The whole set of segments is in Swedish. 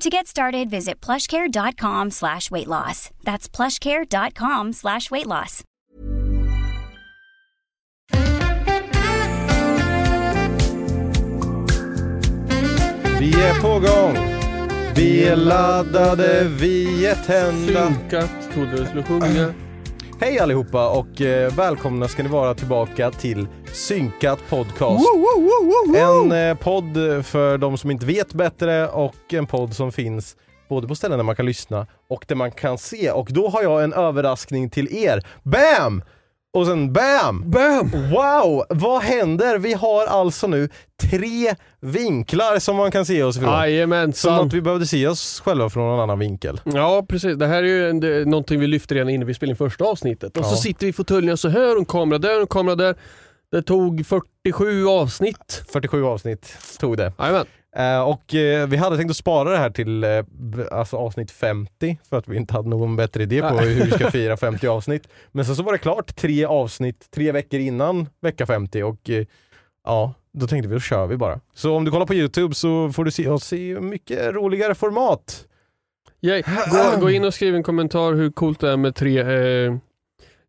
To get started, visit plushcare.com slash weight loss. That's plushcare.com slash weight loss. Vi är på gång. Vi är laddade, vi är tända. Synkat, trodde du skulle sjunga. Hej allihopa och eh, välkomna ska ni vara tillbaka till Synkat Podcast. En eh, podd för de som inte vet bättre och en podd som finns både på ställen där man kan lyssna och där man kan se. Och då har jag en överraskning till er. BAM! Och sen BAM! Bam! Wow! Vad händer? Vi har alltså nu tre vinklar som man kan se oss ifrån. Som Jajamensan. att vi behövde se oss själva från någon annan vinkel. Ja precis, det här är ju en, det, någonting vi lyfte redan innan vi spelade in första avsnittet. Och Ja. så sitter vi i fåtöljen så här och en kamera där och en kamera där. Det tog 47 avsnitt. 47 avsnitt tog det. Jajamän. Eh, och eh, vi hade tänkt att spara det här till b- alltså avsnitt 50 för att vi inte hade någon bättre idé på hur vi ska fira 50 avsnitt. Men sen så var det klart tre avsnitt, tre veckor innan vecka 50 och ja, då tänkte vi då kör vi bara. Så om du kollar på Youtube så får du se oss i mycket roligare format. Yay. Gå, gå in och skriv en kommentar hur coolt det är med tre... Eh,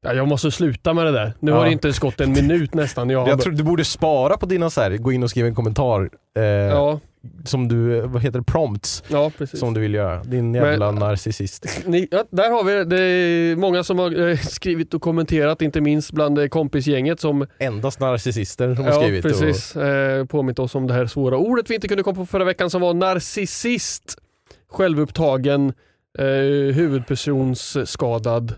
ja, jag måste sluta med det där. Nu Ja. har det inte gått en minut nästan. Jag Jag tror du borde spara på dina så här, gå in och skriva en kommentar eh, Ja, som du, vad heter det, prompts ja som du vill göra. Din jävla narcissist. Ni, ja, där har vi det. Är många som har eh, skrivit och kommenterat, inte minst bland eh, kompisgänget som Endast narcissister som har Ja, skrivit. precis. Eh, påmint oss om det här svåra ordet vi inte kunde komma på förra veckan som var narcissist. Självupptagen, eh, huvudpersonsskadad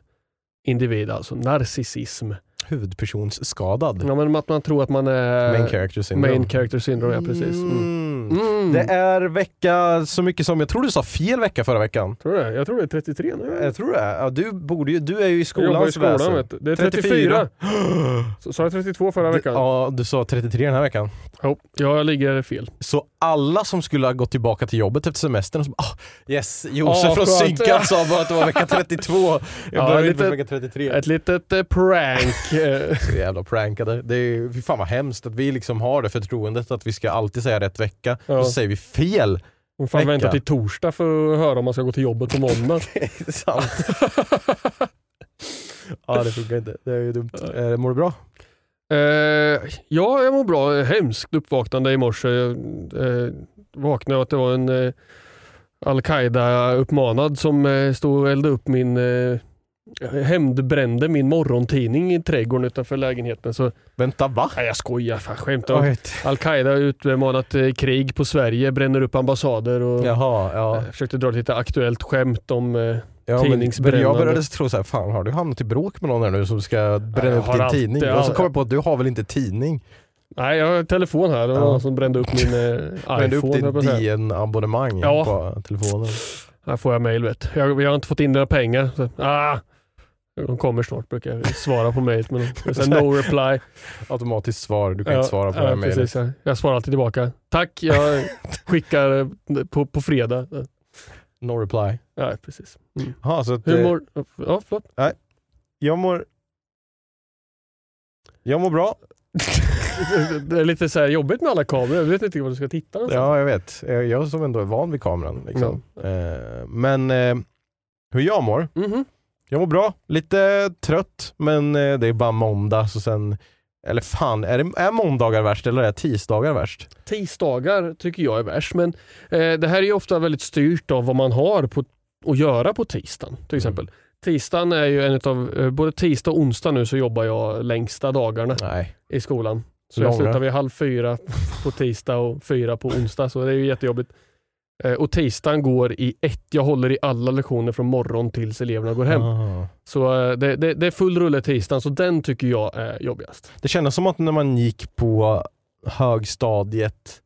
individ, alltså narcissism. Huvudpersonsskadad. Ja, men att man tror att man är Main character syndrome. main character syndrome, ja precis. Mm. Mm. Mm. Det är vecka så mycket som, jag tror du sa fel vecka förra veckan. Tror du det? Jag tror det är 33 nu. Jag tror det. Ja, du, borde ju, du är ju i Jag jobbar i skolan väsen. vet du. Det är 34. Så sa jag 32 förra veckan? ja, du sa 33 den här veckan. Jo, jag ligger fel. Så alla som skulle ha gått tillbaka till jobbet efter semestern, som, ah, yes, Josef Ah, från. Synkat sa bara att det var vecka 32. Jag Ja, började inte vecka 33. Ett litet eh, prank. Så jävla prankade. Det är fy fan vad hemskt att vi liksom har det förtroendet att vi ska alltid säga rätt vecka Ja. och så säger vi fel. Man får vänta till torsdag för att höra om man ska gå till jobbet på måndag. Det är sant. ja det funkar inte. Det är ju dumt. Eh, mår du bra? Eh, ja, jag mår bra. Hemskt uppvaknande i morse. Jag eh, vaknade att det var en eh, Al-Qaida-uppmanad som eh, stod och eldade upp min eh, hämndbrände min morgontidning i trädgården utanför lägenheten. Så, Vänta va? nej, jag skojar, fan skämtar. Al-Qaida har utmanat eh, krig på Sverige, bränner upp ambassader och Jaha, ja. jag försökte dra lite aktuellt skämt om eh, ja men tidningsbrännande. jag började tro såhär, fan har du hamnat i bråk med någon här nu som ska bränna upp din alltid- tidning? Och så kom jag på att du har väl inte tidning? Nej, jag har telefon här. Det var Ja. någon som brände upp min eh, Brände upp iPhone. ditt. DN-abonnemang Ja. på telefonen. Här får jag mail vet jag, jag har inte fått in några pengar. Så, ah, de kommer snart brukar jag svara på mail. Men här, no reply. Automatiskt svar, du kan Ja, inte svara på ja, det här mejlet. jag svarar alltid tillbaka. Tack, jag skickar eh, på, på fredag. No reply. Ja, precis. Mm. Jaha, så att, Hur eh, mår... Ja, förlåt. jag mår... Jag mår bra. Det är lite så här jobbigt med alla kameror, jag vet inte vad du ska titta någonstans. Ja, jag vet. Jag, som ändå är van vid kameran. Liksom. Eh, men eh, hur jag mår? Mhm. Jag mår bra. Lite trött, men det är bara måndag. Så sen, eller fan, är, det, är måndagar värst eller är tisdagar värst? Tisdagar tycker jag är värst, men eh, det här är ju ofta väldigt styrt av vad man har på, att göra på tisdagen. Till exempel. Tisdagen är ju en av, eh, både tisdag och onsdag nu så jobbar jag längsta dagarna Nej. i skolan. Så jag Långa. slutar vid halv fyra på tisdag och fyra på onsdag, så det är ju jättejobbigt. Eh, och tisdagen går i ett, jag håller i alla lektioner från morgon tills eleverna går hem. Ah. Så eh, det, det, det är full rulle tisdagen, så den tycker jag är jobbigast. Det kändes som att när man gick på högstadiet,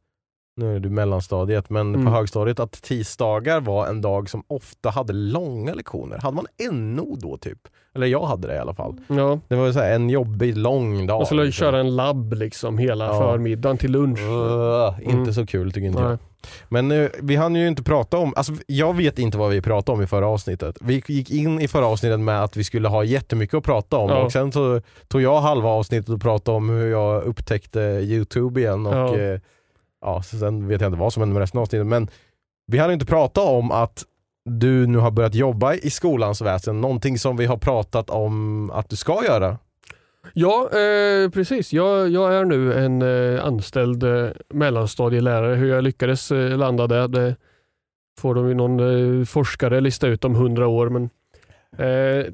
nu är det mellanstadiet, men Mm. på högstadiet att tisdagar var en dag som ofta hade långa lektioner. Hade man NO då typ? Eller jag hade det i alla fall. Ja, Det var så här en jobbig lång dag. man skulle liksom. köra en labb liksom hela Ja. förmiddagen till lunch. Mm. Inte så kul tycker inte jag. Nej. Men eh, vi hann ju inte prata om, alltså jag vet inte vad vi pratade om i förra avsnittet. Vi gick in i förra avsnittet med att vi skulle ha jättemycket att prata om Ja. och sen så tog jag halva avsnittet och pratade om hur jag upptäckte Youtube igen och Ja ja. så sen vet jag inte vad som hände med resten av avsnittet men vi hade inte pratat om att du nu har börjat jobba i skolans väsen, någonting som vi har pratat om att du ska göra. Ja, eh, precis. Jag, jag är nu en eh, anställd eh, mellanstadielärare. Hur jag lyckades eh, landa där, det får de ju någon eh, forskare lista ut om hundra år. Men, eh,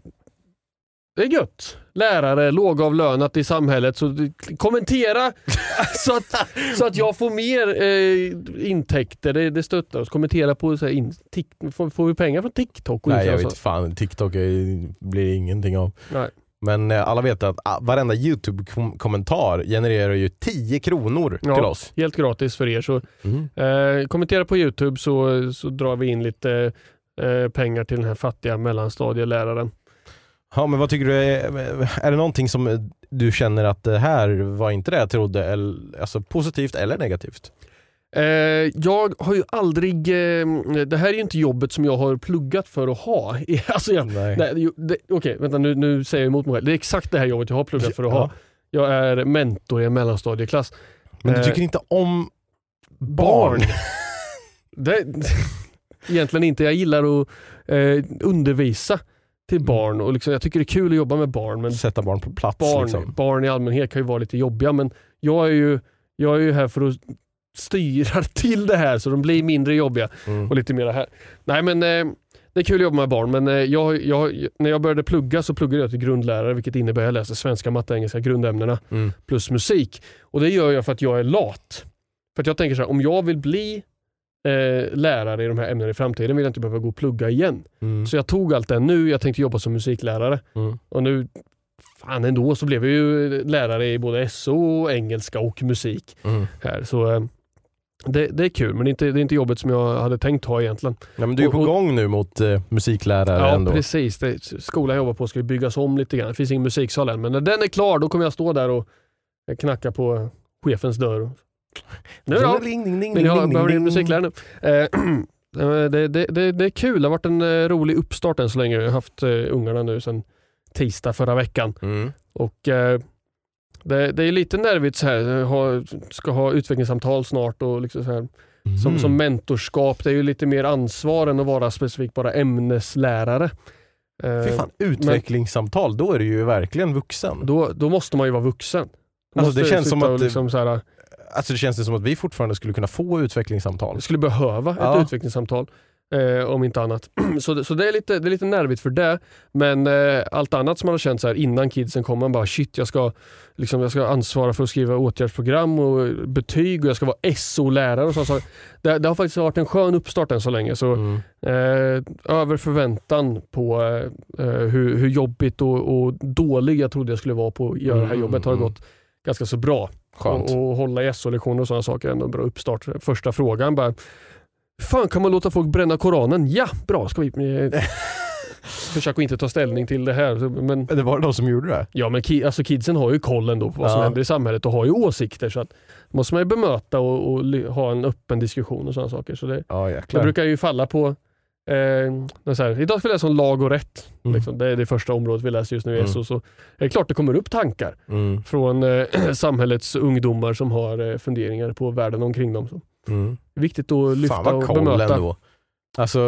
det är gött. Lärare, lågavlönat i samhället. Så kommentera så, att, så att jag får mer eh, intäkter. Det, det stöttar oss. Kommentera på så här, in, tik, får, får vi pengar från TikTok? Och Nej jag vet fan, TikTok är, blir ingenting av. Nej. Men eh, alla vet att ah, varenda YouTube-kommentar genererar ju 10 kronor Ja. till oss. Helt gratis för er. Så Mm. Eh, kommentera på Youtube så, så drar vi in lite eh, pengar till den här fattiga mellanstadieläraren. Ja, men vad tycker du, är, är det någonting som du känner att det här var inte det jag trodde, eller, alltså positivt eller negativt? Eh, jag har ju aldrig, eh, det här är ju inte jobbet som jag har pluggat för att ha. alltså jag, Nej. nej, det- Okej, vänta nu, nu säger jag emot mig själv. Det är exakt det här jobbet jag har pluggat för att ha. Jag är mentor i en mellanstadieklass. Men du Eh, tycker inte om barn? Det, egentligen inte. Jag gillar att eh, undervisa till barn och liksom, jag tycker det är kul att jobba med barn. Men Sätta barn på plats barn, liksom. barn i allmänhet kan ju vara lite jobbiga men jag är ju, jag är ju här för att styra till det här så de blir mindre jobbiga Mm. och lite mer här. Nej men eh, det är kul att jobba med barn men eh, jag, jag, när jag började plugga så pluggade jag till grundlärare vilket innebär att jag läser svenska, matte, engelska, grundämnena Mm. plus musik. Och det gör jag för att jag är lat. För att jag tänker så här, om jag vill bli eh, lärare i de här ämnena i framtiden vill jag inte behöva gå och plugga igen. Mm. Så jag tog allt det nu, jag tänkte jobba som musiklärare. Mm. Och nu, fan ändå, så blev jag ju lärare i både SO, engelska och musik. Mm. här. Så eh, det, det är kul, men det är, inte, det är inte jobbet som jag hade tänkt ha egentligen. Ja, men du är på Och- och- gång nu mot eh, musiklärare Ja, ändå. precis. Det, skolan jag jobbar på ska byggas om lite grann. Det finns ingen musiksal än, men när den är klar då kommer jag stå där och knacka på chefens dörr. Nu då? Ding, ding, ding, Vill ni ha, behöver ni musiklärare nu? Eh, det, det, det, det är kul, det har varit en eh, rolig uppstart än så länge. Jag har haft eh, ungarna nu sedan tisdag förra veckan. Mm. Och eh, det, det är lite nervigt så här. Har, ska ha utvecklingssamtal snart och liksom så här. Som, Mm. som mentorskap. Det är ju lite mer ansvar än att vara specifikt bara ämneslärare. Eh, Fy fan, utvecklingssamtal, då är du ju verkligen vuxen. Då, då måste man ju vara vuxen. Alltså, det känns som att liksom så här, Alltså det känns det som att vi fortfarande skulle kunna få utvecklingssamtal. skulle behöva ett Ja. utvecklingssamtal. Eh, om inte annat. så så det, är lite, det är lite nervigt för det. Men eh, allt annat som man har känt så här, innan kidsen kom, man bara shit jag ska, liksom, jag ska ansvara för att skriva åtgärdsprogram och betyg och jag ska vara SO-lärare. och så, så det, det har faktiskt varit en skön uppstart än så länge. Så, Mm. eh, över förväntan på eh, hur, hur jobbigt och, och dålig jag trodde jag skulle vara på att göra det här Mm, jobbet har det mm. gått ganska så bra. Skönt. Och, och hålla i SO-lektioner och sådana saker är ändå en bra uppstart. Första frågan bara, fan kan man låta folk bränna Koranen? Ja, bra ska vi eh, försöka inte ta ställning till det här. Men, Det var de som gjorde det? ja, men ki, alltså kidsen har ju koll ändå på vad som Ja. händer i samhället och har ju åsikter. Så att måste man ju bemöta och, och ha en öppen diskussion och sådana saker. Så det, Ja jäklar. brukar ju falla på Eh, är så här, idag ska vi läsa om lag och rätt. Mm. Liksom. Det är det första området vi läser just nu i Mm. SO. Så är det klart det kommer upp tankar Mm. från eh, samhällets ungdomar som har eh, funderingar på världen omkring dem. Så Mm. är viktigt att lyfta Fan och bemöta. ändå. Alltså,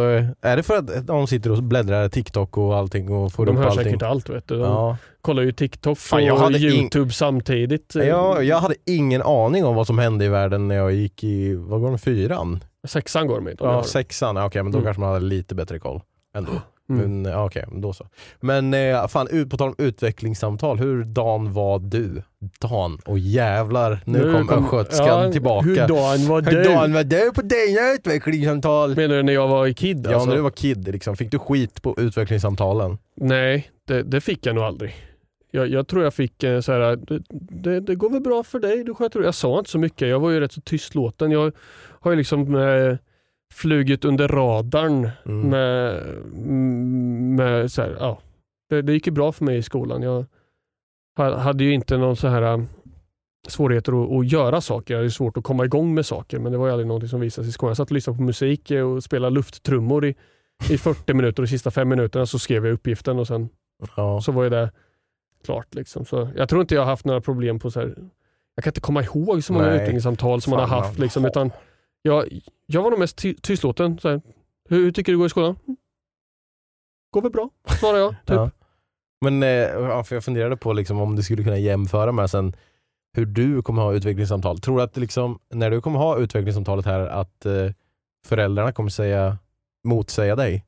är det för att de sitter och bläddrar TikTok och allting och får De upp hör allting? säkert allt. Vet du. De Ja. kollar ju TikTok Fan, jag och hade YouTube samtidigt. eh, Ja, jag hade ingen aning om vad som hände i världen när jag gick i, vad går det, fyran? Sexan går de i. Ja, sexan, Ja, okej men då Mm. kanske man hade lite bättre koll. Ändå. Mm. Men ja, okej, men då så. Men eh, fan, ut, på tal om utvecklingssamtal, hur Dan var du? Dan, och jävlar, nu, kom östgötskan tillbaka. Hur dan var Hur du? Dan var du på dina utvecklingssamtal? Menar du när jag var kid? Ja, alltså? när du var kid, liksom. fick du skit på utvecklingssamtalen? Nej, det, det fick jag nog aldrig. Jag, jag tror jag fick eh, så här, det, det, det går väl bra för dig, du sköter det." Jag sa inte så mycket, jag var ju rätt så tystlåten. Jag har ju liksom eh, flugit under radarn Mm. med, med så här, ja. det, det gick ju bra för mig i skolan. Jag ha- hade ju inte någon så här eh, svårigheter att, att göra saker. Jag hade svårt att komma igång med saker men det var ju aldrig någonting som visades i skolan. Jag satt och lyssnade på musik och spelade lufttrummor i, i 40 minuter och de sista fem minuterna så skrev jag uppgiften och sen Ja. så var ju det klart. Liksom. Så jag tror inte jag har haft några problem på så här, jag kan inte komma ihåg så många utbildningssamtal som man har Fan, haft. Liksom, utan jag, jag var nog mest ty- tystlåten. Så här, hur, hur tycker du det går i skolan? "Mm. Går väl bra, svarar jag. Typ. Ja. Men eh, ja, för jag funderade på liksom, om du skulle kunna jämföra med sen hur du kommer ha utvecklingssamtal. Tror du att liksom, när du kommer ha utvecklingssamtalet här att eh, föräldrarna kommer säga motsäga dig?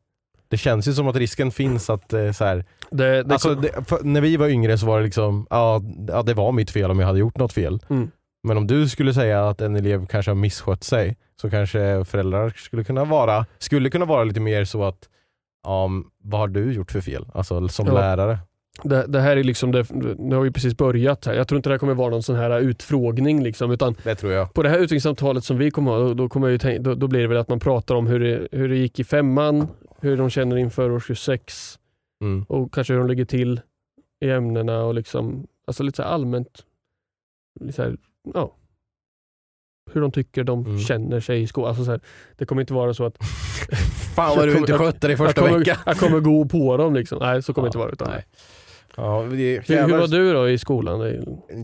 Det känns ju som att risken finns att eh, så här, Det, det, alltså, det, för, när vi var yngre så var det liksom, ja, ja det var mitt fel om jag hade gjort något fel. Mm. Men om du skulle säga att en elev kanske har misskött sig så kanske föräldrar skulle kunna vara, skulle kunna vara lite mer så att ja, vad har du gjort för fel? Alltså som Ja. lärare. det, det här är liksom, det, nu har vi precis börjat här. Jag tror inte det här kommer vara någon sån här utfrågning. Liksom, utan Det tror jag. på det här utvecklingssamtalet som vi kommer ha, då, då, kommer jag ju tänka, då, då blir det väl att man pratar om hur det, hur det gick i femman, hur de känner inför årskurs 26 Mm. och kanske hur de ligger till i ämnena och liksom, alltså lite så allmänt, lite så ja, hur de tycker de Mm. känner sig i skolan. Alltså så här, det kommer inte vara så att Fan vad du inte skötte dig jag första kommer, veckan. jag kommer gå på dem. Liksom. Nej, så kommer det inte vara. Utan, nej. Ja, det är hur, var du då i skolan?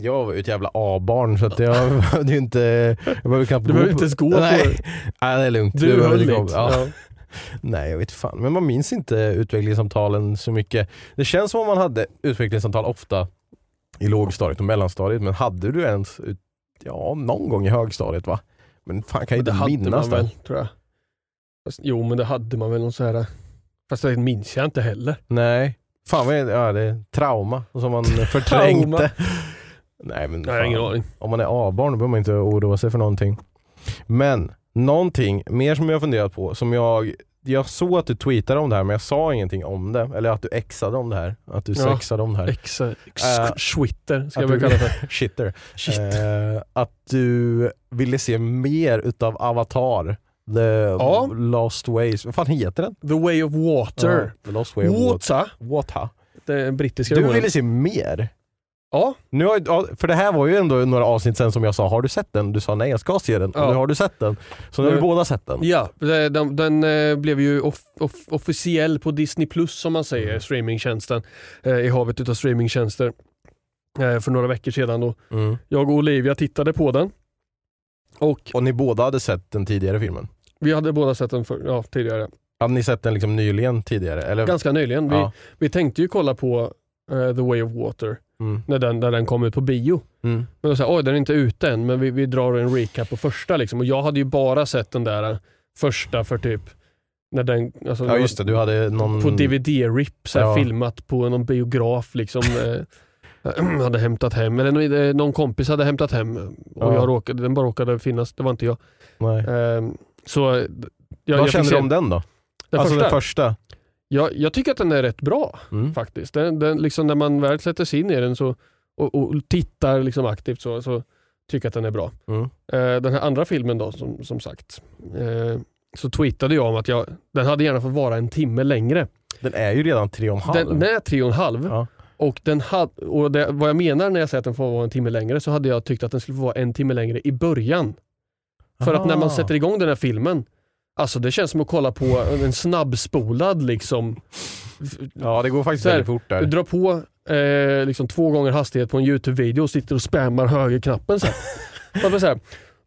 Jag var ju ett jävla A-barn så att jag behövde ju inte... Jag behövde knappt Du behöver inte ens gå på Nej. det. Nej, det är lugnt. Du behöver höll inte Ja. Ja. Nej, jag vet fan. Men man minns inte utvecklingssamtalen så mycket. Det känns som om man hade utvecklingssamtal ofta i lågstadiet och mellanstadiet. Men hade du ens, ut- ja någon gång i högstadiet va? Men fan kan jag inte minnas det. väl, tror jag. Fast, jo, men det hade man väl någon så här... Fast det minns jag inte heller. Nej. Fan vad är det? Ja, det är trauma som man förträngte. Nej men Nej, ingen aning. Om man är A-barn behöver man inte oroa sig för någonting. Men någonting mer som jag funderat på, som jag jag såg att du tweetade om det här men jag sa ingenting om det. Eller att du exade om det här. Att du Ja. sexade om det här. Exa, ex, Äh, Twitter ska jag väl kalla det. Shitter. Shit. Eh, att du ville se mer utav Avatar. The Ja. Lost Ways. Vad fan heter den? The way of water. Ja, The Lost Way of Water. Water. Water. Det är en brittiska Du ville se mer. Ja, Nu har, ja, för det här var ju ändå några avsnitt sen som jag sa, har du sett den? Du sa nej jag ska se den. Ja. Och nu har du sett den. Så nu har vi båda sett den. ja den, den eh, blev ju off, off, officiell på Disney Plus som man säger, Mm. streamingtjänsten. Eh, I havet utav streamingtjänster. Eh, för några veckor sedan. Då. Mm. Jag och Olivia tittade på den. Och Och ni båda hade sett den tidigare filmen? vi hade båda sett den för, ja, tidigare. Hade ni sett den liksom nyligen tidigare? Eller? Ganska nyligen. Vi, vi tänkte ju kolla på eh, The way of water Mm. när den, när den kom ut på bio. Mm. Men då sa oj den är inte ute än, men vi, vi drar en recap på första. Liksom. Och jag hade ju bara sett den där första för typ, när den, alltså, Ja just det, du hade någon... på DVD-RIP, Ja. filmat på någon biograf. Liksom, eh, hade hämtat hem, eller någon, eh, någon kompis hade hämtat hem och Ja. jag råkade, den bara råkade finnas, det var inte jag. Nej. Eh, så jag, Vad jag kände du om den då? Den alltså första? den första? Jag, jag tycker att den är rätt bra Mm. faktiskt. Den, den, liksom, när man väl sätter sig in i den så, och, och tittar liksom aktivt så, så tycker jag att den är bra. Mm. Eh, den här andra filmen då, som, som sagt, eh, så tweetade jag om att jag, den hade gärna fått vara en timme längre. Den är ju redan tre och en halv. Den, den är tre och en halv. Ja. Och, den had, och det, vad jag menar när jag säger att den får vara en timme längre så hade jag tyckt att den skulle få vara en timme längre i början. För att när man Aha. sätter igång den här filmen, Alltså det känns som att kolla på en snabbspolad liksom. Ja det går faktiskt här, väldigt fort Du där. drar på eh, liksom två gånger hastighet på en YouTube-video och sitter och spammar högerknappen så här. Man bara så här.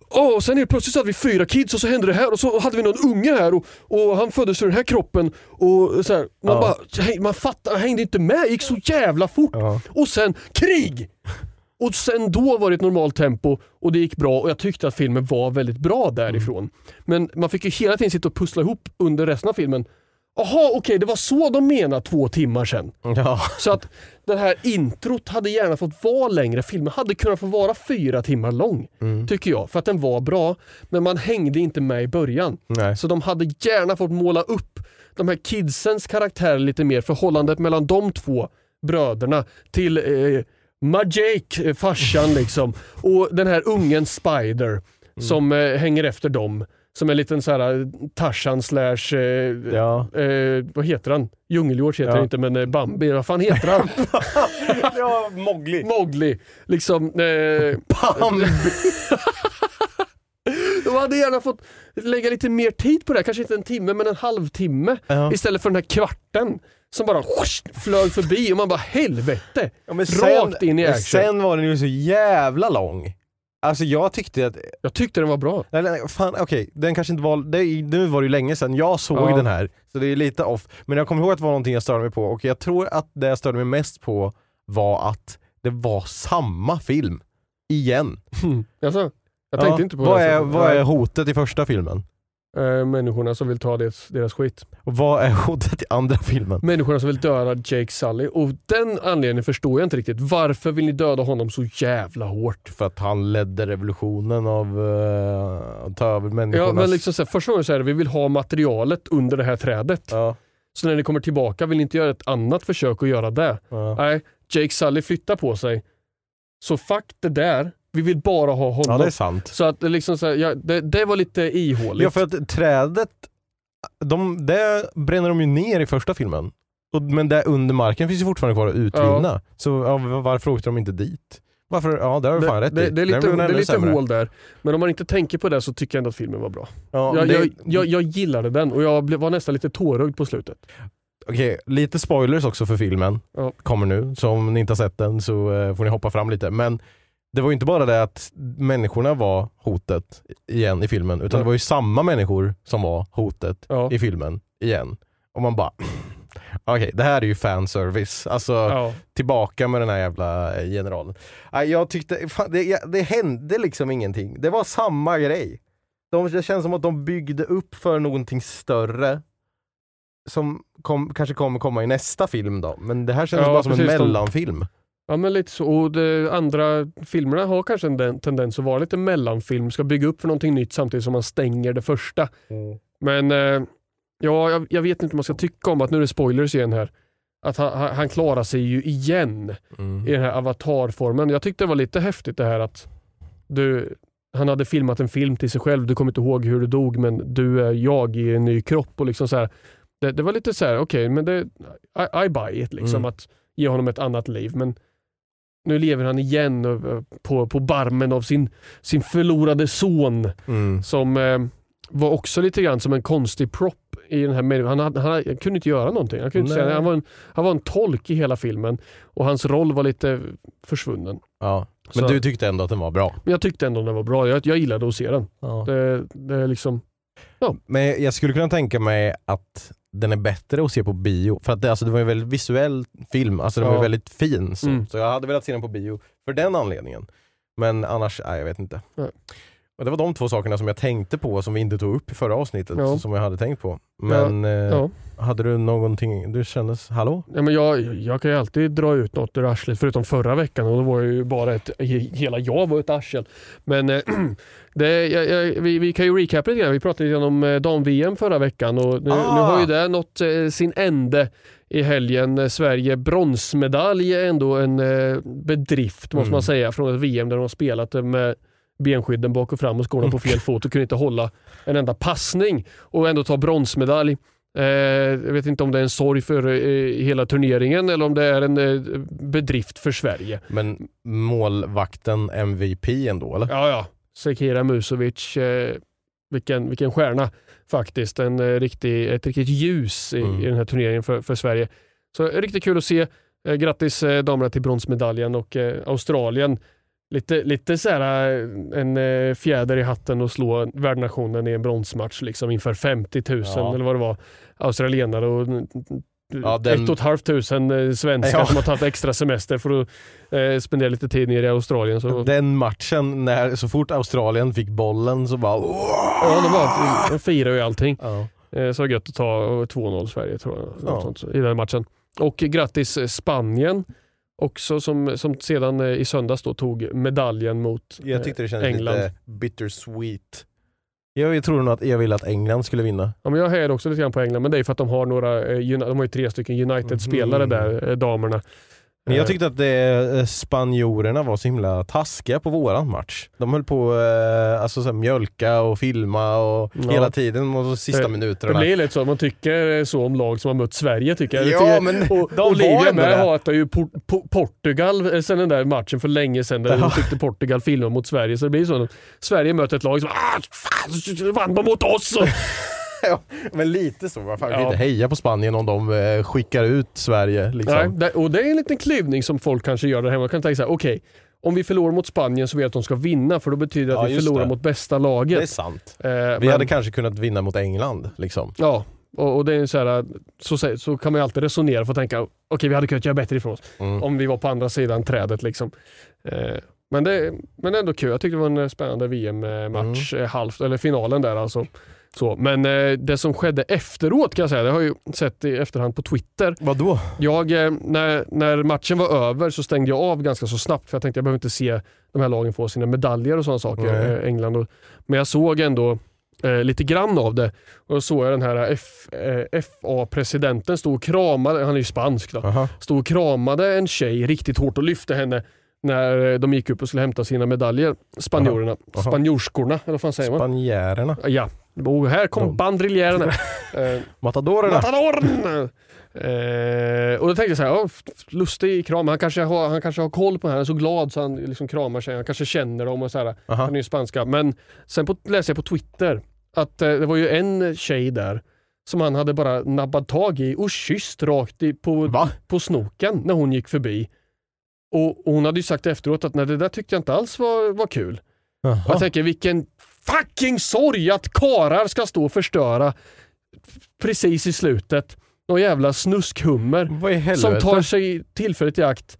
Åh, och sen helt plötsligt så hade vi fyra kids och så hände det här och så hade vi någon unge här och, och han föddes ur den här kroppen. Och så här, man Ja. bara, man fattar, hängde inte med, gick så jävla fort. Ja. Och sen krig! Och sen då var det ett normalt tempo och det gick bra och jag tyckte att filmen var väldigt bra därifrån. Men man fick ju hela tiden sitta och pussla ihop under resten av filmen. Jaha, okej det var så de menade två timmar sen. Ja. Så att det här introt hade gärna fått vara längre. Filmen hade kunnat få vara fyra timmar lång. Tycker jag. För att den var bra. Men man hängde inte med i början. Nej. Så de hade gärna fått måla upp de här kidsens karaktär lite mer. Förhållandet mellan de två bröderna till eh, Majake, eh, farsan liksom. Och den här ungen Spider som eh, hänger efter dem. Som är en liten så här eh, Tarzan slash, eh, Ja. eh, vad heter han? Djungelhjort heter Ja. han inte men eh, Bambi, vad fan heter han? ja, Mowgli. Mowgli. Liksom, de hade gärna fått lägga lite mer tid på det, här. kanske inte en timme men en halvtimme. Ja. Istället för den här kvarten som bara whoosh, flög förbi och man bara helvete. Ja, men Rakt in i action. Sen var den ju så jävla lång. Alltså jag tyckte att, Jag tyckte den var bra. nej, nej, fan okej, den kanske inte var, det, nu var det ju länge sedan jag såg Ja. den här, så det är lite off. Men jag kommer ihåg att det var någonting jag störde mig på och jag tror att det jag störde mig mest på var att det var samma film. Igen. Alltså, jag tänkte inte på vad det. är, så- vad är hotet i första filmen? Eh, människorna som vill ta deras, deras skit. Och vad är hotet i andra filmen? Människorna som vill döda Jake Sully. Och den anledningen förstår jag inte riktigt. Varför vill ni döda honom så jävla hårt? För att han ledde revolutionen av uh, att ta över människornas... Ja, men liksom så här, första gången så är det vi vill ha materialet under det här trädet. Ja, Så när ni kommer tillbaka vill ni inte göra ett annat försök att göra det. ja. Nej, Jake Sully flyttar på sig. Så fuck det där. Vi vill bara ha honom. ja, det är sant. Så att det, liksom så här, ja, det, det var lite ihåligt. Ja för att trädet, de, det bränner de ju ner i första filmen. Och, men där under marken finns ju fortfarande kvar att utvinna. Så ja, varför åkte de inte dit? Varför? Ja det har du fan det, rätt det, i. det är lite, det är lite hål där. Men om man inte tänker på det så tycker jag ändå att filmen var bra. Ja, Jag, det, jag, jag, jag gillade den och jag var nästan lite tårögd på slutet. Okej, lite spoilers också för filmen. Ja. Kommer nu. Så om ni inte har sett den så eh, får ni hoppa fram lite. Men det var ju inte bara det att människorna var hotet igen i filmen. Utan det var ju samma människor som var hotet Ja. i filmen igen. Och man bara, okej det här är ju fanservice. Alltså Ja. tillbaka med den här jävla eh, generalen. Nej, Jag tyckte, fan, det, jag- det hände liksom ingenting. Det var samma grej. De, det känns som att de byggde upp för någonting större som kom, kanske kommer komma i nästa film då. Men det här känns Ja, bara som en precis, de- mellanfilm. Ja men lite så. Och de andra filmerna har kanske en den- tendens att vara lite mellanfilm. Ska bygga upp för någonting nytt samtidigt som man stänger det första. Men eh, ja, jag, jag vet inte om man ska tycka om att, nu är det spoilers igen här, att han, han klarar sig ju igen Mm. i den här avatarformen. Jag tyckte det var lite häftigt det här att du, han hade filmat en film till sig själv, du kommer inte ihåg hur du dog men du är jag i en ny kropp. Och liksom så här, det, det var lite så här, okej men det, I, I buy it liksom Mm. att ge honom ett annat liv. Men nu lever han igen eh, på, på barmen av sin, sin förlorade son Mm. som eh, var också lite grann som en konstig prop i den här. Han, han, han kunde inte göra någonting. Han, kunde inte säga, han, var en, han var en tolk i hela filmen och hans roll var lite försvunnen. Ja. Men Så- du tyckte ändå att den var bra? Jag tyckte ändå den var bra. Jag, jag gillade att se den. Ja. Det, det är liksom, Men jag skulle kunna tänka mig att den är bättre att se på bio. För att det, alltså, det var en väldigt visuell film, alltså den var Ja. ju väldigt fin. Så. Mm. så jag hade velat se den på bio för den anledningen. Men annars, nej jag vet inte. Nej. Och det var de två sakerna som jag tänkte på som vi inte tog upp i förra avsnittet, Ja. som jag hade tänkt på. Men eh, ja. hade du någonting, du kändes, hallå? Ja, men jag, jag kan ju alltid dra ut något ur arslet förutom förra veckan och då var jag ju bara ett, hela jag var ett arsel. Men eh, det, jag, jag, vi, vi kan ju recapa lite grann. Vi pratade lite om eh, dam-VM förra veckan och nu, Ah. nu har ju det nått eh, sin ände i helgen. Eh, Sverige bronsmedalj är ändå en eh, bedrift måste Mm. man säga från ett VM där de har spelat med benskydden bak och fram och skorna på fel fot och kunde inte hålla en enda passning och ändå ta bronsmedalj. Eh, jag vet inte om det är en sorg för eh, hela turneringen eller om det är en eh, bedrift för Sverige. Men målvakten MVP ändå eller? Ja, ja. Sekira Musovic. Eh, vilken, vilken stjärna faktiskt. En, eh, riktig, ett riktigt ljus i, Mm. i den här turneringen för, för Sverige. Så riktigt kul att se. Eh, grattis damerna till bronsmedaljen och Australien. Lite, lite så här, eh, en eh, fjäder i hatten och slå värdnationen i en bronsmatch liksom inför 50 000 Ja. eller vad det var. Australienare och Ja, den- ett och ett halvt tusen eh, svenskar Ja. som har tagit extra semester för att eh, spendera lite tid nere i Australien. Så, Den matchen, när så fort Australien fick bollen så bara... ja, de, var, de firar ju allting. Ja. Eh, så gött att ta 2-0 Sverige tror jag, Ja. sånt, i den matchen. Och grattis Spanien också som, som sedan eh, i söndags då tog medaljen mot Jag tyckte det kändes England. lite bittersweet. Jag, tror nog att jag ville att England skulle vinna. Ja, men jag hejade också lite grann på England, men det är för att de har några, eh, de har tre stycken United-spelare Mhm. där, eh, damerna. Men jag Eh, tyckte att det, eh, spanjorerna var så himla taskiga på våran match. De höll på eh, alltså, så mjölka och filma och Ja. hela tiden och sista Det- minuterna. Det blir lite så, man tycker så om lag som har mött Sverige tycker jag. Ja, tycker, men och, de Olivia med det. hatar ju Por- Po- Portugal eh, sen den där matchen för länge sedan där Ja. de tyckte Portugal filmade mot Sverige. Så det blir så att Sverige möter ett lag som ah, fan, vann de mot oss. Men lite så. Man kan Ja. inte heja på Spanien om de eh, skickar ut Sverige. Liksom. nej, och det är en liten klyvning som folk kanske gör där hemma. Man kan tänka så här, okej, om vi förlorar mot Spanien så vill jag att de ska vinna för då betyder det att Ja, vi förlorar det. mot bästa Det är laget. sant. Eh, Vi men- hade kanske kunnat vinna mot England. Liksom. Ja, och, och det är så, här, så, så kan man ju alltid resonera för att tänka okej vi hade kunnat göra bättre ifrån oss Mm. om vi var på andra sidan trädet. Liksom. Eh, men, det, men ändå kul, jag tyckte det var en eh, spännande VM-match, Mm. halvt, eller finalen där alltså. Så, men eh, det som skedde efteråt kan jag säga, det har jag ju sett i efterhand på Twitter. Vadå? Jag, eh, när, när matchen var över så stängde jag av ganska så snabbt för jag tänkte jag behöver inte se de här lagen få sina medaljer och sådana saker, eh, England. Och, men jag såg ändå eh, lite grann av det och då såg jag den här eh, FA-presidenten stå och kramade, han är ju spansk då, Aha. stod och kramade en tjej riktigt hårt och lyfte henne när eh, de gick upp och skulle hämta sina medaljer. Spanjorerna, spanjorskorna eller vad fan säger man? Spanjärerna. Ja, och här kom De. bandriljärerna. eh, Matadorerna. Matadorn! Eh, och då tänkte jag så här, f- lustig kram. Han kanske, har, han kanske har koll på henne. Han är så glad så han liksom kramar sig. Han kanske känner dem och så här. Aha. Han är ju spanska. Men sen på, läste jag på Twitter att eh, det var ju en tjej där som han hade bara nabbat tag i och kysst rakt i, på, Va? på snoken när hon gick förbi. Och, och hon hade ju sagt efteråt att nej, det där tyckte jag inte alls var, var kul. Jaha. jag tänker vilken fucking sorg att karar ska stå och förstöra precis i slutet. Någon jävla snuskhummer som tar sig tillfället i akt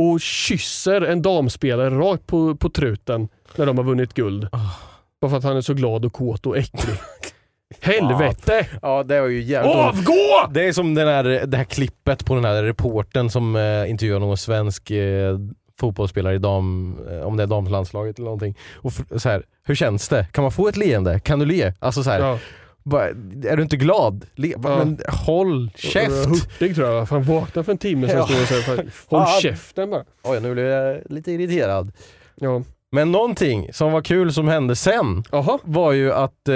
och kysser en damspelare rakt på, på truten när de har vunnit guld. Ah. Bara för att han är så glad och kåt och äcklig. Helvete! Ja, det var ju jävligt Avgå! Det är som den här, det här klippet på den här reporten som eh, intervjuar någon svensk eh, fotbollsspelare i dam, eh, om det är damlandslaget eller någonting. Och så här, hur känns det? Kan man få ett leende? Kan du le? Alltså så här, Ja, bara, är du inte glad? Le, Ja. Men håll käft! Hurtig tror jag. Han vaknade för en timme sedan. Ja. stod och sa, fan, Håll Fan. käften bara. Oj, nu blev jag lite irriterad. Ja. Men någonting som var kul som hände sen Jaha. var ju att eh,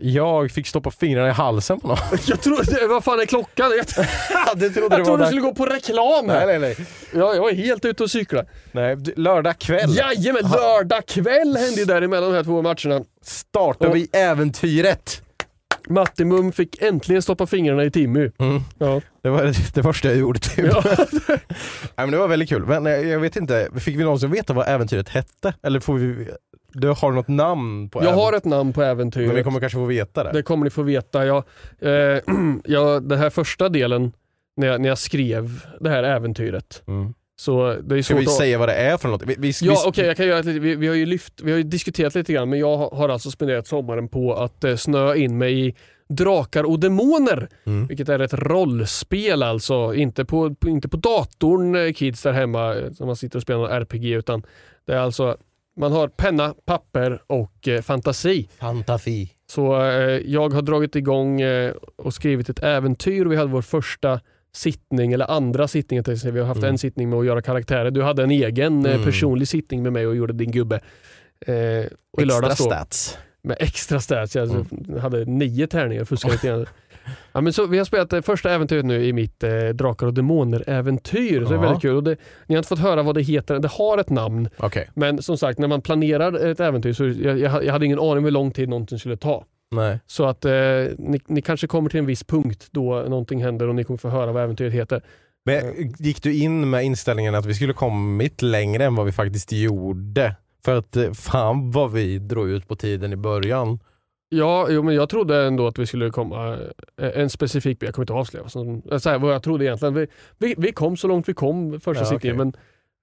jag fick stoppa fingrarna i halsen på någon. Jag trodde, vad fan är klockan? Jag, du trodde jag trodde du skulle gå på reklam här. Nej, nej, nej. Ja, jag är helt ute och cyklar. nej lördag kväll Jajamän, lördag kväll hände ju däremellan de här två matcherna. startar vi äventyret. Mattimum fick äntligen stoppa fingrarna i Timmy. Mm. Ja. Det var det första jag gjorde typ. Ja. Nej, men det var väldigt kul. Men eh, jag vet inte, fick vi någonsin veta vad äventyret hette? Eller får vi, du har något namn på Jag har ett namn på äventyret. Men vi kommer kanske få veta det. Det kommer ni få veta. Jag, eh, jag, den här första delen, när jag, när jag skrev det här äventyret, Mm. Så det är Ska vi säga vad det är för något? Vi, vi, Ja vi, okej, jag kan göra ett litet- vi, vi har ju lyft, vi har diskuterat lite grann men jag har, alltså spenderat sommaren på att eh, snöa in mig i Drakar och Demoner. Mm. Vilket är ett rollspel alltså. Inte på, inte på datorn eh, kids där hemma eh, som man sitter och spelar någon RPG utan det är alltså man har penna, papper och eh, fantasi. Fantasi. Så eh, jag har dragit igång eh, och skrivit ett äventyr. Vi hade vår första sittning, eller andra sittning. jag tänkte säga. Vi har haft Mm. en sittning med att göra karaktärer. Du hade en egen eh, Mm. personlig sittning med mig och gjorde din gubbe. Eh, och Extra lördags då, stats. med extra stats. Jag alltså, hade nio tärningar, fuskade lite grann. Ja, men så, vi har spelat det första äventyret nu i mitt eh, Drakar och Demoner-äventyr. Så det är väldigt kul. Och det, ni har inte fått höra vad det heter. Det har ett namn. Okej, Men som sagt, när man planerar ett äventyr så jag, jag, jag hade ingen aning om hur lång tid någonting skulle ta. Nej. Så att eh, ni, ni kanske kommer till en viss punkt då någonting händer och ni kommer få höra vad äventyret heter. Men gick du in med inställningen att vi skulle kommit längre än vad vi faktiskt gjorde? För att eh, fan vad vi drog ut på tiden i början. Ja, jo, men jag trodde ändå att vi skulle komma eh, en specifik Jag kommer inte avslöja eh, så här, vad jag trodde egentligen. Vi, vi, vi kom så långt vi kom första Ja, okej. men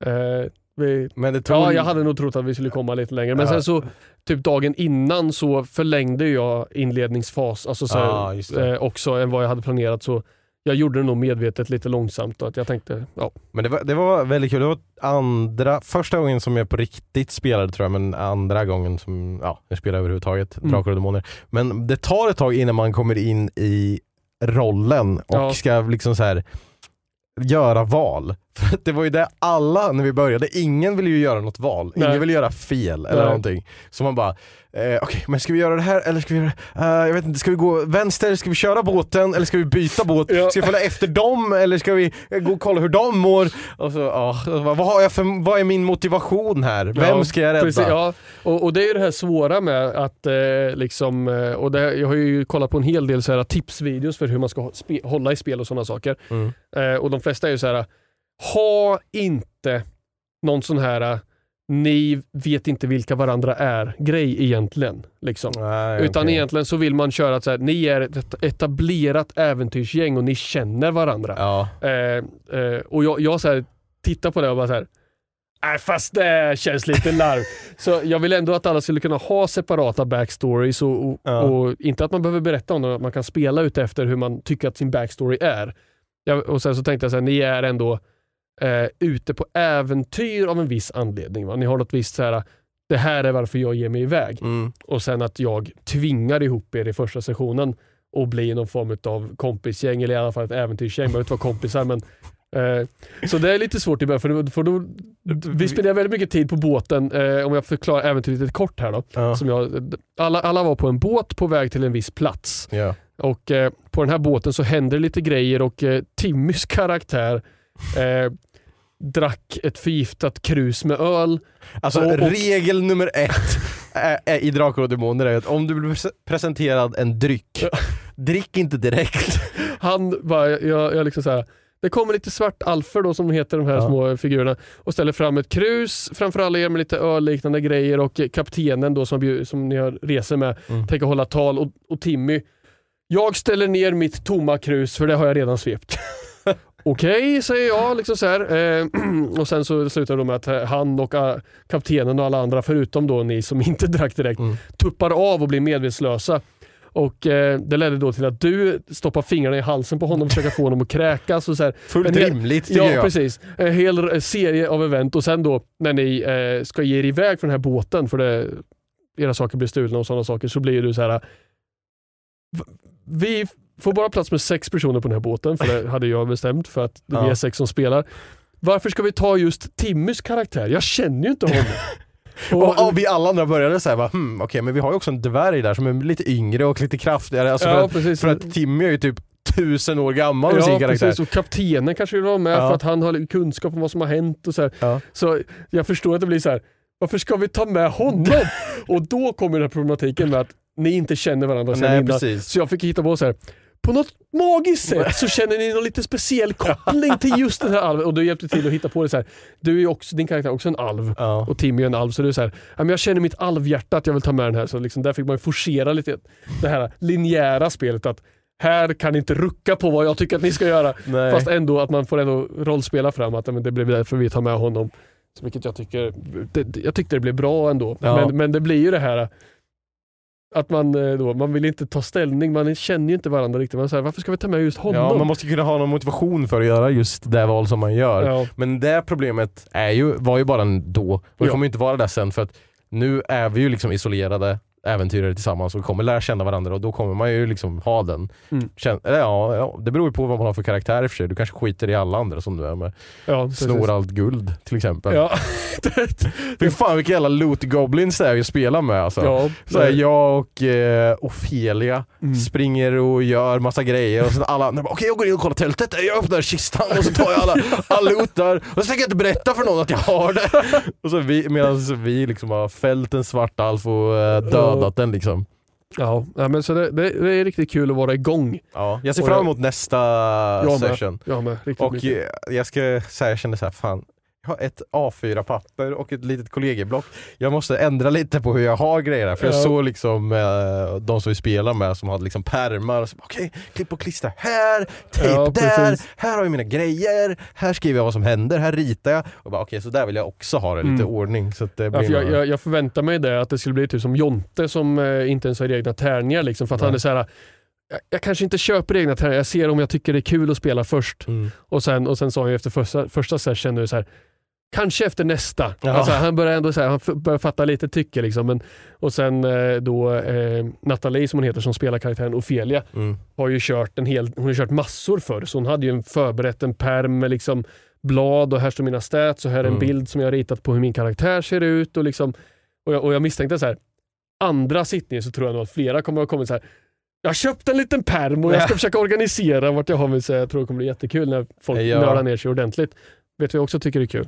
eh, vi, Men det tog... Ja, jag hade nog trott att vi skulle komma lite längre. Men Ja. sen så, typ dagen innan så förlängde jag inledningsfas alltså så här, Ja, eh, också än vad jag hade planerat. Så jag gjorde det nog medvetet lite långsamt. Och att jag tänkte, ja. Men det var, det var väldigt kul. Det var andra, första gången som jag på riktigt spelade tror jag, men andra gången som ja, jag spelade överhuvudtaget, Mm. Drakar och Demoner. Men det tar ett tag innan man kommer in i rollen och Ja. ska liksom så här göra val. För att det var ju det alla när vi började, ingen ville ju göra något val. Ingen Nej. ville göra fel eller Nej. någonting. Så man bara, eh, okej men ska vi göra det här eller ska vi göra, eh, jag vet inte, ska vi gå vänster, ska vi köra båten eller ska vi byta båt? Ja. Ska vi följa efter dem eller ska vi gå och kolla hur de mår? Och så, ja, bara, vad, har jag för, vad är min motivation här? Vem Ja, ska jag rädda? Precis, ja. och, och det är ju det här svåra med att eh, liksom, eh, och det, jag har ju kollat på en hel del så här tipsvideos för hur man ska hålla i spel och sådana saker. Mm. Eh, och de flesta är ju så här, ha inte någon sån här eh, ni vet inte vilka varandra är grej egentligen. Liksom. Nej, Utan okej. egentligen så vill man köra att så här, ni är ett etablerat äventyrsgäng och ni känner varandra. Ja. Eh, eh, och jag, jag så här, tittar på det och bara så här. Nej fast det känns lite larv. så jag vill ändå att alla skulle kunna ha separata backstories och, och, Ja. och inte att man behöver berätta om det, att man kan spela ut efter hur man tycker att sin backstory är. Jag, och sen så tänkte jag så här, ni är ändå eh, ute på äventyr av en viss anledning. Va? Ni har något visst så här. det här är varför jag ger mig iväg. Mm. Och sen att jag tvingar ihop er i första sessionen och blir någon form av kompisgäng, eller i alla fall ett äventyrsgäng. Man behöver inte vara kompisar men eh, så det är lite svårt i början, för, då- för då, vi spenderar väldigt mycket tid på båten, eh, om jag förklarar äventyret lite kort här då. Ja. Som jag, alla, alla var på en båt på väg till en viss plats. Ja. Och eh, på den här båten så händer det lite grejer och Timmys karaktär drack ett förgiftat krus med öl. Alltså Och- och- regel nummer ett är, är, i Drakar och Demoner är att om du blir pres- presenterad en dryck, drick inte direkt. Han bara, jag, jag liksom så här, det kommer lite svart alfer då som heter de här Ja. små figurerna och ställer fram ett krus framför alla er med lite ölliknande grejer och kaptenen då som, som ni har reser med Mm. tänker hålla tal och, och Timmy, jag ställer ner mitt tomma krus för det har jag redan svept. Okej, säger jag. Liksom så här. Eh, och Sen så slutar det med att eh, han och eh, kaptenen och alla andra, förutom då ni som inte drack direkt, Mm. tuppar av och blir medvetslösa. Och eh, Det ledde då till att du stoppar fingrarna i halsen på honom och försöker få honom att kräkas. Och så här. Fullt hel- rimligt tycker Ja, jag. precis. En hel eh, serie av event och sen då när ni eh, ska ge er iväg från den här båten för det, era saker blir stulna och sådana saker så blir du så här. v- Vi får bara plats med sex personer på den här båten för det hade jag bestämt för att vi Ja. är sex som spelar. Varför ska vi ta just Timmys karaktär? Jag känner ju inte honom. Och, och vi alla andra började såhär, bara, hmm, okej men vi har ju också en dvärg där som är lite yngre och lite kraftigare. Alltså ja, för, att, precis. för att Timmy är ju typ tusen år gammal med sin Ja, karaktär. precis. Och kaptenen kanske vill vara med Ja. för att han har kunskap om vad som har hänt. Och så, här. Ja. så jag förstår att det blir så här. varför ska vi ta med honom? och då kommer den här problematiken med att ni inte känner varandra sen Nej innan. precis. Så jag fick hitta på så här. På något magiskt sätt så känner ni någon lite speciell koppling till just den här alven. Och du hjälpte till att hitta på det så här. Du är också, din karaktär är också en alv. Ja. Och Timmy är en alv. Så du är så här, men jag känner mitt alvhjärta att jag vill ta med den här. Så liksom där fick man forcera lite det här linjära spelet. att här kan ni inte rucka på vad jag tycker att ni ska göra. Nej. Fast ändå att man får ändå rollspela fram att men det blev därför vi tar med honom. Så vilket jag tycker, det, jag tyckte det blev bra ändå. Ja. Men, men det blir ju det här att man, eh, då, man vill inte ta ställning, man känner ju inte varandra riktigt. Man säger, varför ska vi ta med just honom? Ja, man måste kunna ha någon motivation för att göra just det val som man gör. Ja. Men det problemet är ju, var ju bara då. Och det Ja. kommer ju inte vara det sen för att nu är vi ju liksom isolerade äventyrare tillsammans och kommer lära känna varandra och då kommer man ju liksom ha den. Mm. Eller ja, ja, det beror ju på vad man har för karaktär i och för sig. Du kanske skiter i alla andra som du är med. Ja. Snor allt guld till exempel. Ja. Fy fan vilka jävla loot goblins det är vi spelar med alltså. ja, Så här, jag och eh, Ofelia Mm. springer och gör massa grejer och så alla andra okej jag går in och kollar tältet, jag öppnar kistan och så tar jag alla, all loot där och så tänker jag inte berätta för någon att jag har det. Och så vi, medan vi liksom har fällt en svart alf och eh, dödat den liksom. ja, ja, men så det, det, det är riktigt kul att vara igång. Ja, jag ser fram jag- emot nästa Jag med. session. Jag med, riktigt Och mycket. eh, jag ska säga, jag kände så här, fan jag har ett A4-papper och ett litet kollegieblock. Jag måste ändra lite på hur jag har grejer här, för jag Ja. såg liksom eh, de som vi spelar med som hade liksom pärmar. Okej, klipp och klistra här, tejp Ja, där, här har jag mina grejer, här skriver jag vad som händer, här ritar jag. Och bara okej, så där vill jag också ha det, lite Mm. ordning. Så att det Ja, blir för jag, jag, jag förväntar mig det, att det skulle bli typ som Jonte som eh, inte ens har egna tärningar. Liksom, för att Nej. han är så här, jag, jag kanske inte köper egna tärningar, jag ser om jag tycker det är kul att spela först. Mm. Och sen, och sen sa ju efter första, första session så här, kanske efter nästa. Ja. Alltså, han börjar ändå så här, han börjar fatta lite tycke. Liksom, men, och sen eh, då eh, Nathalie som hon heter som spelar karaktären Ofelia Mm. har ju kört en hel, hon har kört massor förr. Så hon hade ju en förberett en pärm med liksom blad och här står mina stats och här är en Mm. bild som jag har ritat på hur min karaktär ser ut. Och, liksom, och, jag, och jag misstänkte så här, andra sittningen så tror jag nog att flera kommer att komma så här jag har köpt en liten pärm och jag ska försöka organisera vart jag har mig. Så jag tror det kommer bli jättekul när folk Ja. nördar ner sig ordentligt. Vet du vad jag också tycker är kul?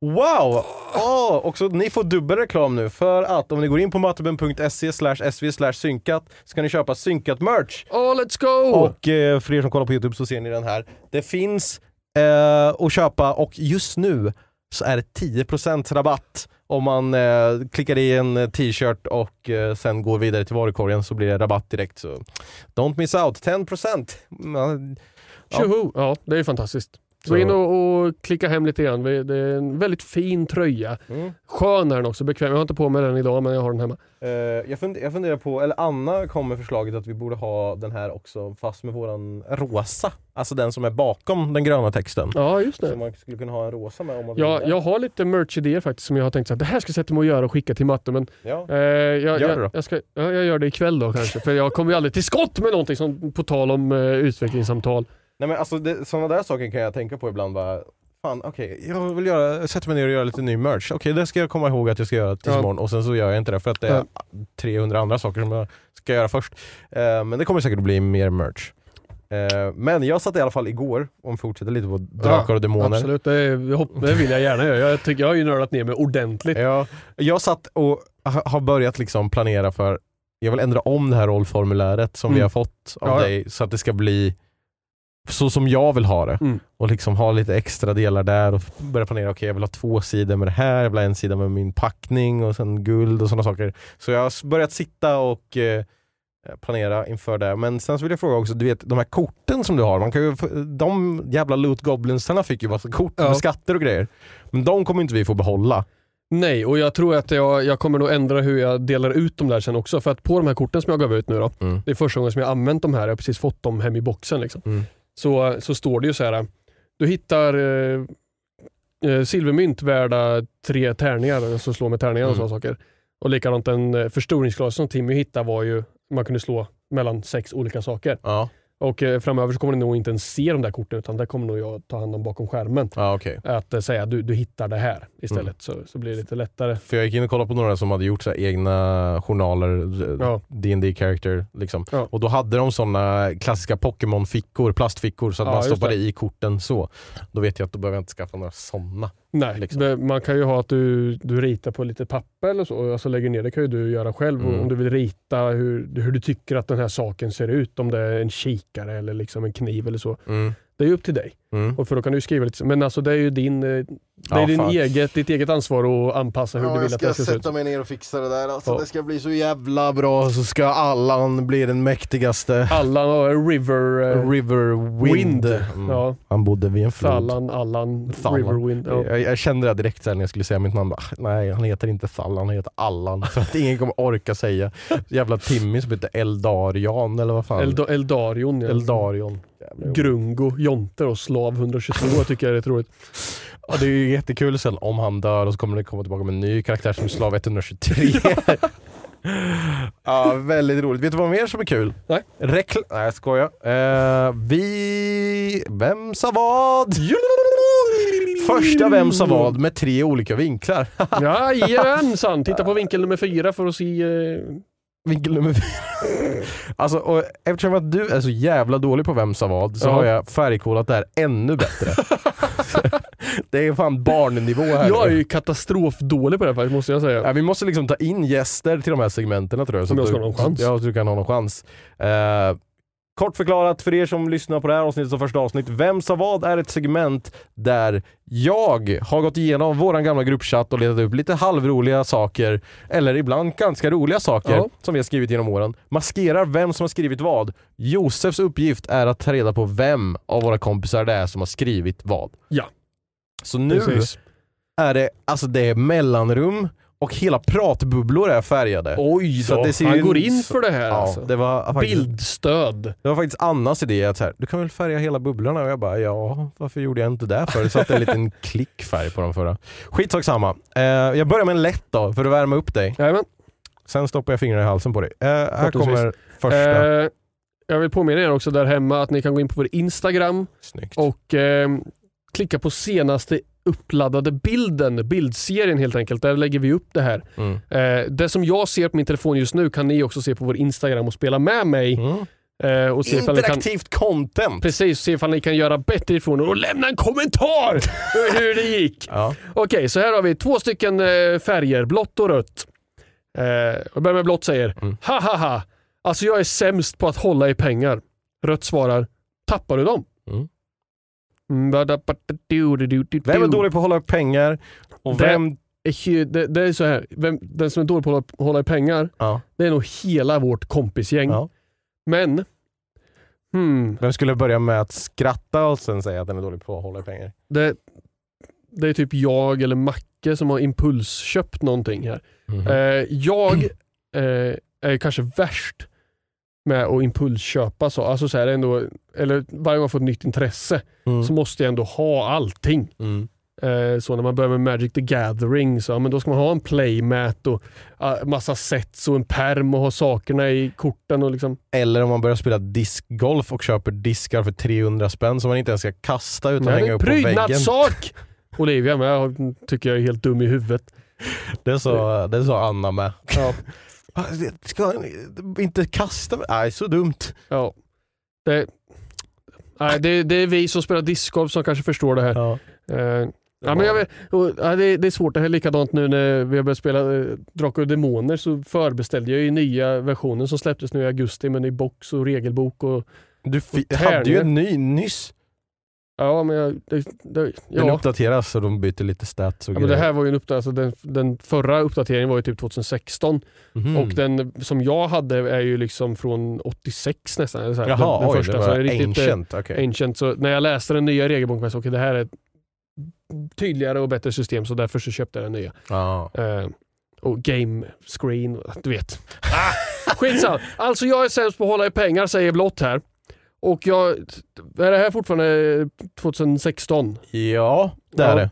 Wow! Oh, också, ni får dubbel reklam nu för att om ni går in på mattuben.se slash sv synkat så kan ni köpa synkat merch. Oh, let's go! Och eh, för er som kollar på Youtube så ser ni den här. Det finns eh, att köpa och just nu så är det 10% rabatt om man eh, klickar i en t-shirt och eh, sen går vidare till varukorgen så blir det rabatt direkt. Så don't miss out, 10%! Mm, Ja. Tjoho! Ja, det är fantastiskt. Gå Så- in och, och klicka hem lite grann. Det är en väldigt fin tröja. Mm. Skön är den också, bekväm. Jag har inte på mig den idag men jag har den hemma. Eh, jag, fund- jag funderar på, eller Anna kom med förslaget att vi borde ha den här också fast med våran rosa. Alltså den som är bakom den gröna texten. Ja, just det. man skulle kunna ha en rosa med om man Ja, vill. jag har lite merch-idéer faktiskt som jag har tänkt att det här ska jag sätta mig och göra och skicka till matte. Men Ja. eh, jag, Gör det då. jag, ska, ja, jag gör det ikväll då kanske. För jag kommer ju aldrig till skott med någonting som, på tal om eh, utvecklingssamtal. Nej men alltså det, sådana där saker kan jag tänka på ibland bara Fan okej, jag vill göra, sätta mig ner och göra lite ny merch. Okej det ska jag komma ihåg att jag ska göra tills Ja. imorgon och sen så gör jag inte det för att det är Ja. 300 andra saker som jag ska göra först. Eh, men det kommer säkert att bli mer merch. Eh, men jag satt i alla fall igår, om vi fortsätter lite på Drakar och Demoner. Absolut, det, är- det vill jag gärna göra. Jag, tycker, jag har ju nördat ner mig ordentligt. Ja, jag satt och ha- har börjat liksom planera för, jag vill ändra om det här rollformuläret som Mm. vi har fått av Ja, ja. dig så att det ska bli så som jag vill ha det. Mm. Och liksom ha lite extra delar där och börja planera, okej jag vill ha två sidor med det här, jag vill ha en sida med min packning och sen guld och sådana saker. Så jag har börjat sitta och eh, planera inför det. Men sen så vill jag fråga också, du vet de här korten som du har, man kan ju, de jävla loot goblinsarna fick ju massa kort Ja. med skatter och grejer. Men de kommer inte vi få behålla. Nej, och jag tror att jag, jag kommer nog ändra hur jag delar ut dem där sen också. För att på de här korten som jag gav ut nu då, Mm. det är första gången som jag har använt de här, jag har precis fått dem hem i boxen. Liksom. Mm. Så, så står det ju så här, du hittar eh, eh, silvermynt värda tre tärningar, så slå med tärningar och Mm. sådana saker. Och likadant en eh, förstoringsglas som Timmy hittade var ju, man kunde slå mellan sex olika saker. Ja. Och eh, framöver så kommer ni nog inte ens se de där korten utan det kommer nog jag ta hand om bakom skärmen. Ja, okej. Att eh, säga du, du hittar det här istället Mm. så, så blir det lite lättare. För jag gick in och kollade på några som hade gjort så egna journaler, Ja. D&D character liksom. Ja. Och då hade de sådana klassiska Pokémon-fickor, plastfickor så att Ja, man stoppade det. i korten så. Då vet jag att då behöver jag inte skaffa några sådana. Nej, Liksom. det, man kan ju ha att du, du ritar på lite papper eller så alltså lägger ner det kan ju du göra själv. Mm. Om du vill rita hur, hur du tycker att den här saken ser ut, om det är en kikare eller liksom en kniv eller så. Mm. Det är ju upp till dig. Mm. Och för då kan du skriva lite, men alltså det är ju din, eh, det är Ja, din fan. eget, ditt eget ansvar att anpassa hur du vill att det ska se ut. mig ner och fixa det där. Alltså, Ja. Det ska bli så jävla bra så ska Allan bli den mäktigaste. Allan har River eh, River Wind. Wind. Mm. Ja, Han bodde vid en flod. Allan, Thallan. River Wind. Ja. Jag, jag kände det direkt sen när jag skulle säga mitt namn. Bara, "Ah, Nej, han heter inte Thallan, han heter Allan. För att ingen kommer orka säga. Jävla Timmy som heter Eldarian eller vad fan. Elda, Eldarion. Ja. Eldarion. Grungo, Jonte och Slav 122 tycker jag är rätt roligt. Ja, det är ju jättekul sen om han dör och så kommer det komma tillbaka med en ny karaktär som Slav 123. ja, väldigt roligt. Vet du vad mer som är kul? Nej. Rekl- Nej jag skojar. Eh, vi... Vem sa vad? Första Vem sa vad med tre olika vinklar. Jajamensan! Titta på vinkel nummer fyra för att se... Eh, Vinkel nummer fyra. alltså, och eftersom att du är så jävla dålig på Vem sa vad så Ja. har jag färgkodat det här ännu bättre. det är fan barnnivå här jag är ju katastrofdålig på det här faktiskt, måste jag säga. Ja, vi måste liksom ta in gäster till de här segmenten tror jag. Om jag att ska du, ha någon chans. Ja, så du kan ha någon chans. Eh, kort förklarat för er som lyssnar på det här avsnittet som första avsnitt. Vem sa vad är ett segment där jag har gått igenom våran gamla gruppchatt och letat upp lite halvroliga saker, eller ibland ganska roliga saker Ja. som vi har skrivit genom åren. Maskerar vem som har skrivit vad. Josefs uppgift är att ta reda på vem av våra kompisar det är som har skrivit vad. Ja. Så nu Precis. är det, alltså det är mellanrum och hela pratbubblor är färgade. Oj Så då, att det ser han går in för det här ja, alltså. det, var faktiskt, Bildstöd. det var faktiskt Annas idé att så här, du kan väl färga hela bubblorna? Och jag bara, ja varför gjorde jag inte det för? Det satt en liten klickfärg på dem förra. Skitsak samma. Eh, jag börjar med en lätt då, för att värma upp dig. Jajamän. Sen stoppar jag fingrarna i halsen på dig. Eh, här kommer första. Eh, jag vill påminna er också där hemma att ni kan gå in på vår Instagram Snyggt. och eh, klicka på senaste uppladdade bilden, bildserien helt enkelt. Där lägger vi upp det här. Mm. Eh, det som jag ser på min telefon just nu kan ni också se på vår Instagram och spela med mig. Mm. Eh, och se ni kan, Interaktivt content! precis, se ifall ni kan göra bättre ifrån och lämna en kommentar hur det gick. Ja. Okej, så här har vi två stycken eh, färger, blått och rött. Eh, jag börjar med blått säger, Mm. ha ha ha, alltså jag är sämst på att hålla i pengar. Rött svarar, tappar du dem? Mm. Mm. Vem är dålig på att hålla upp pengar? Och Det- vem... Det, det är så här, vem, den som är dålig på att hålla, hålla i pengar, Ja. det är nog hela vårt kompisgäng. Ja. Men, hmm, Vem skulle börja med att skratta och sen säga att den är dålig på att hålla i pengar? det, det är typ jag eller Macke som har impulsköpt någonting här. Mhm. Eh, jag eh, är kanske värst med att impulsköpa. Så. Alltså så här ändå, eller varje gång jag får ett nytt intresse Mm. så måste jag ändå ha allting. Mm. Eh, så när man börjar med Magic the Gathering så ja, men då ska man ha en playmat och uh, massa sets och en perm och ha sakerna i korten. Och liksom. Eller om man börjar spela discgolf och köper diskar för 300 spänn som man inte ens ska kasta utan Nej, det hänga är upp en på väggen. prydnadssak! Olivia med, jag tycker jag är helt dum i huvudet. Det sa, det sa Anna med. Ja. Ah, Ska inte kasta? Nej, så dumt. Ja. Det, nej, det, det är vi som spelar discgolf som kanske förstår det här. Ja. Eh, ja, men jag vet, och, ja, det, det är svårt, det här är likadant nu när vi har börjat spela eh, Drakar och Demoner så förbeställde jag ju nya versionen som släpptes nu i augusti med ny box och regelbok. Och, Du fi- Och hade ju en ny nyss. Ja, men jag, det, det, Den ja. uppdateras så de byter lite stats och Ja, men det grejer. här var ju en uppdatering, alltså den, den förra uppdateringen var ju typ 2016 Mhm. och den som jag hade är ju liksom från 86 nästan. Så här, Jaha, den, den oj, första, det så var är riktigt, eh, ancient. okej. ancient. Så när jag läste den nya regelboken jag så, okej det här är ett tydligare och bättre system så därför så köpte jag den nya. Ja. Eh, och game screen, och- du vet. Ah, skitsamma. Alltså jag är sämst på att hålla i pengar säger Blått här. Och jag, är det här fortfarande 2016? ja, det är Ja. det.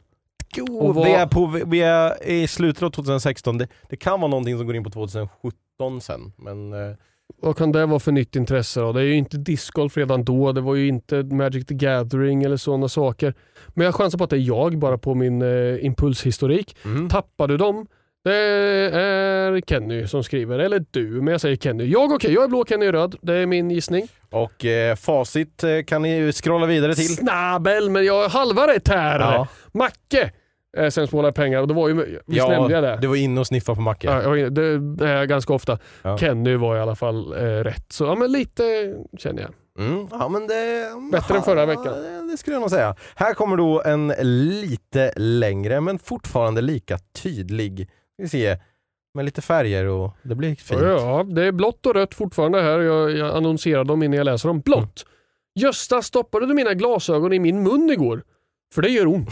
Och vad- vi, är på, vi är i slutet av 2016. Det, det kan vara någonting som går in på 2017 sen. Men, eh, vad kan det vara för nytt intresse då? Det är ju inte discgolf redan då, det var ju inte Magic the Gathering eller sådana saker. Men jag chansar på att det är jag, bara på min eh, impulshistorik. Mm. Tappar du dem? Det är Kenny som skriver, eller du, men jag säger Kenny. Jag okej, jag är blå, Kenny är röd. Det är min gissning. Och eh, facit eh, kan ni ju scrolla vidare till. Snabbel, men jag har halva rätt här. Ja. Macke! Eh, sen målar pengar och det var ju, visst nämnde jag det? du var inne och sniffade på Macke. Ja, det är jag ganska ofta. Ja. Kenny var i alla fall eh, rätt. Så ja, men lite känner jag. Mm, ja, men det, Bättre än förra veckan. Ja, Det skulle jag nog säga. Här kommer då en lite längre men fortfarande lika tydlig. Vi se, med lite färger och det blir fint. Ja, det är blått och rött fortfarande här. Jag, jag annonserar dem innan jag läser dem. Blått. Gösta, stoppade du mina glasögon i min mun igår? För det gör ont.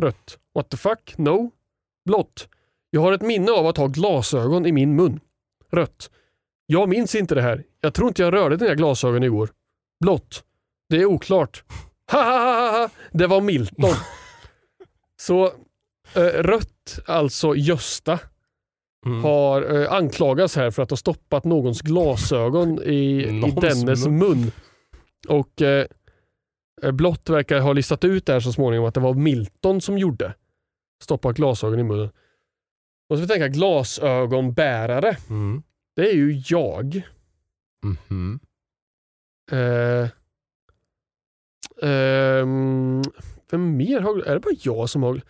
Rött. What the fuck? No. Blått. Jag har ett minne av att ha glasögon i min mun. Rött. Jag minns inte det här. Jag tror inte jag rörde dina glasögon igår. Blått. Det är oklart. Ha, ha, ha, ha. Det var Milton. Så eh, rött, alltså Gösta, Mm. har eh, anklagats här för att ha stoppat någons glasögon i, i dennes mun. Och eh, eh, Blått verkar ha listat ut där så småningom att det var Milton som gjorde. Stoppat glasögon i munnen. Och så får vi tänka glasögonbärare. Mm. Det är ju jag. Mhm. Eh, ehm, vem mer har, är det bara jag som har,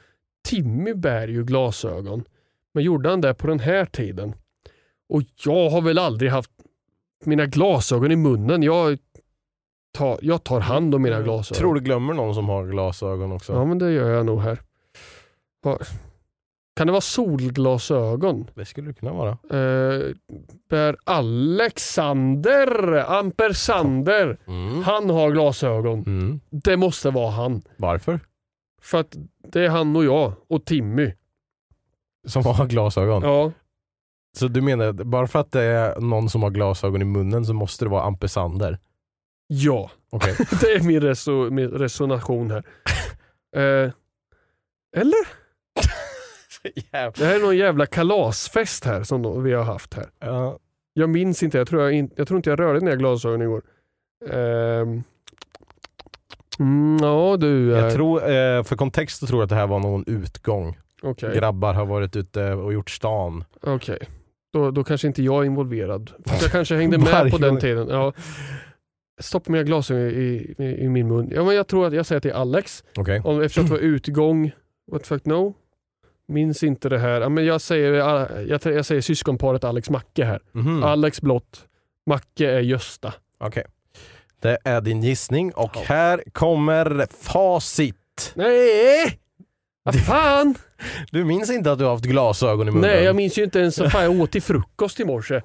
Timmy bär ju glasögon. Men gjorde han det på den här tiden? Och jag har väl aldrig haft mina glasögon i munnen. Jag tar, jag tar hand om mina glasögon. Tror du glömmer någon som har glasögon också? Ja men det gör jag nog här. Kan det vara solglasögon? Det skulle det kunna vara. Eh, bär Alexander Ampersander. Mm. Han har glasögon. Mm. Det måste vara han. Varför? För att det är han och jag och Timmy. Som har glasögon? Ja, Så du menar, bara för att det är någon som har glasögon i munnen så måste det vara Ampesander? ja. Okej. det är min, reso, min resonation här. Eh, eller? Det här är någon jävla kalasfest här som vi har haft här. Ja. Jag minns inte, jag tror, jag in, jag tror inte jag rörde dina glasögon igår. Ehm. Mm, ja du. Jag eh, tror, eh, för kontext så tror jag att det här var någon utgång. Okej, Grabbar har varit ute och gjort stan. okej. Då, då kanske inte jag är involverad. Jag kanske hängde med på den tiden. Ja. Stoppa mina glasögon i, i, i min mun. Ja, men jag tror att jag säger till Alex, Okej. om, eftersom det var utgång, what the fuck no? Minns inte det här. Ja, men jag, säger, jag, jag säger syskonparet Alex Macke här. Mhm. Alex blått, Macke är Gösta. Okej. Det är din gissning och här kommer facit. Nej! Vad fan! Du minns inte att du har haft glasögon i munnen? Nej, jag minns ju inte ens vad jag åt till frukost i morse.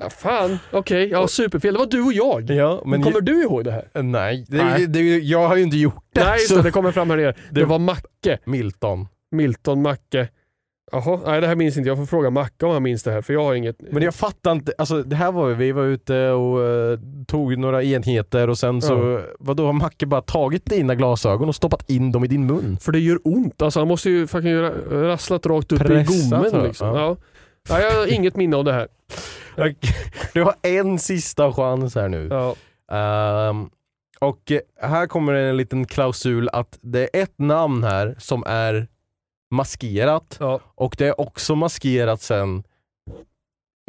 Ja, fan, okej, jag har superfel. Det var du och jag. Ja, men Kommer du ihåg det här? Nej, det, Nej. Det, jag har ju inte gjort det. Nej, så- det, det kommer fram här nere. Det Det- var Macke. Milton. Milton Macke. Jaha, nej det här minns inte jag. får fråga Macke om han minns det här för jag har inget. Men jag fattar inte, alltså det här var ju, vi var ute och eh, tog några enheter och sen så, vadå har Macke bara tagit dina glasögon och stoppat in dem i din mun? För det gör ont. Alltså han måste ju fucking rasslat rakt upp Pressat, i gommen. Liksom. Ja. Ja. Ja, jag har inget minne av det här. Du har en sista chans här nu. Ja. Ehm, och eh, här kommer en liten klausul att det är ett namn här som är maskerat Ja. och det är också maskerat sen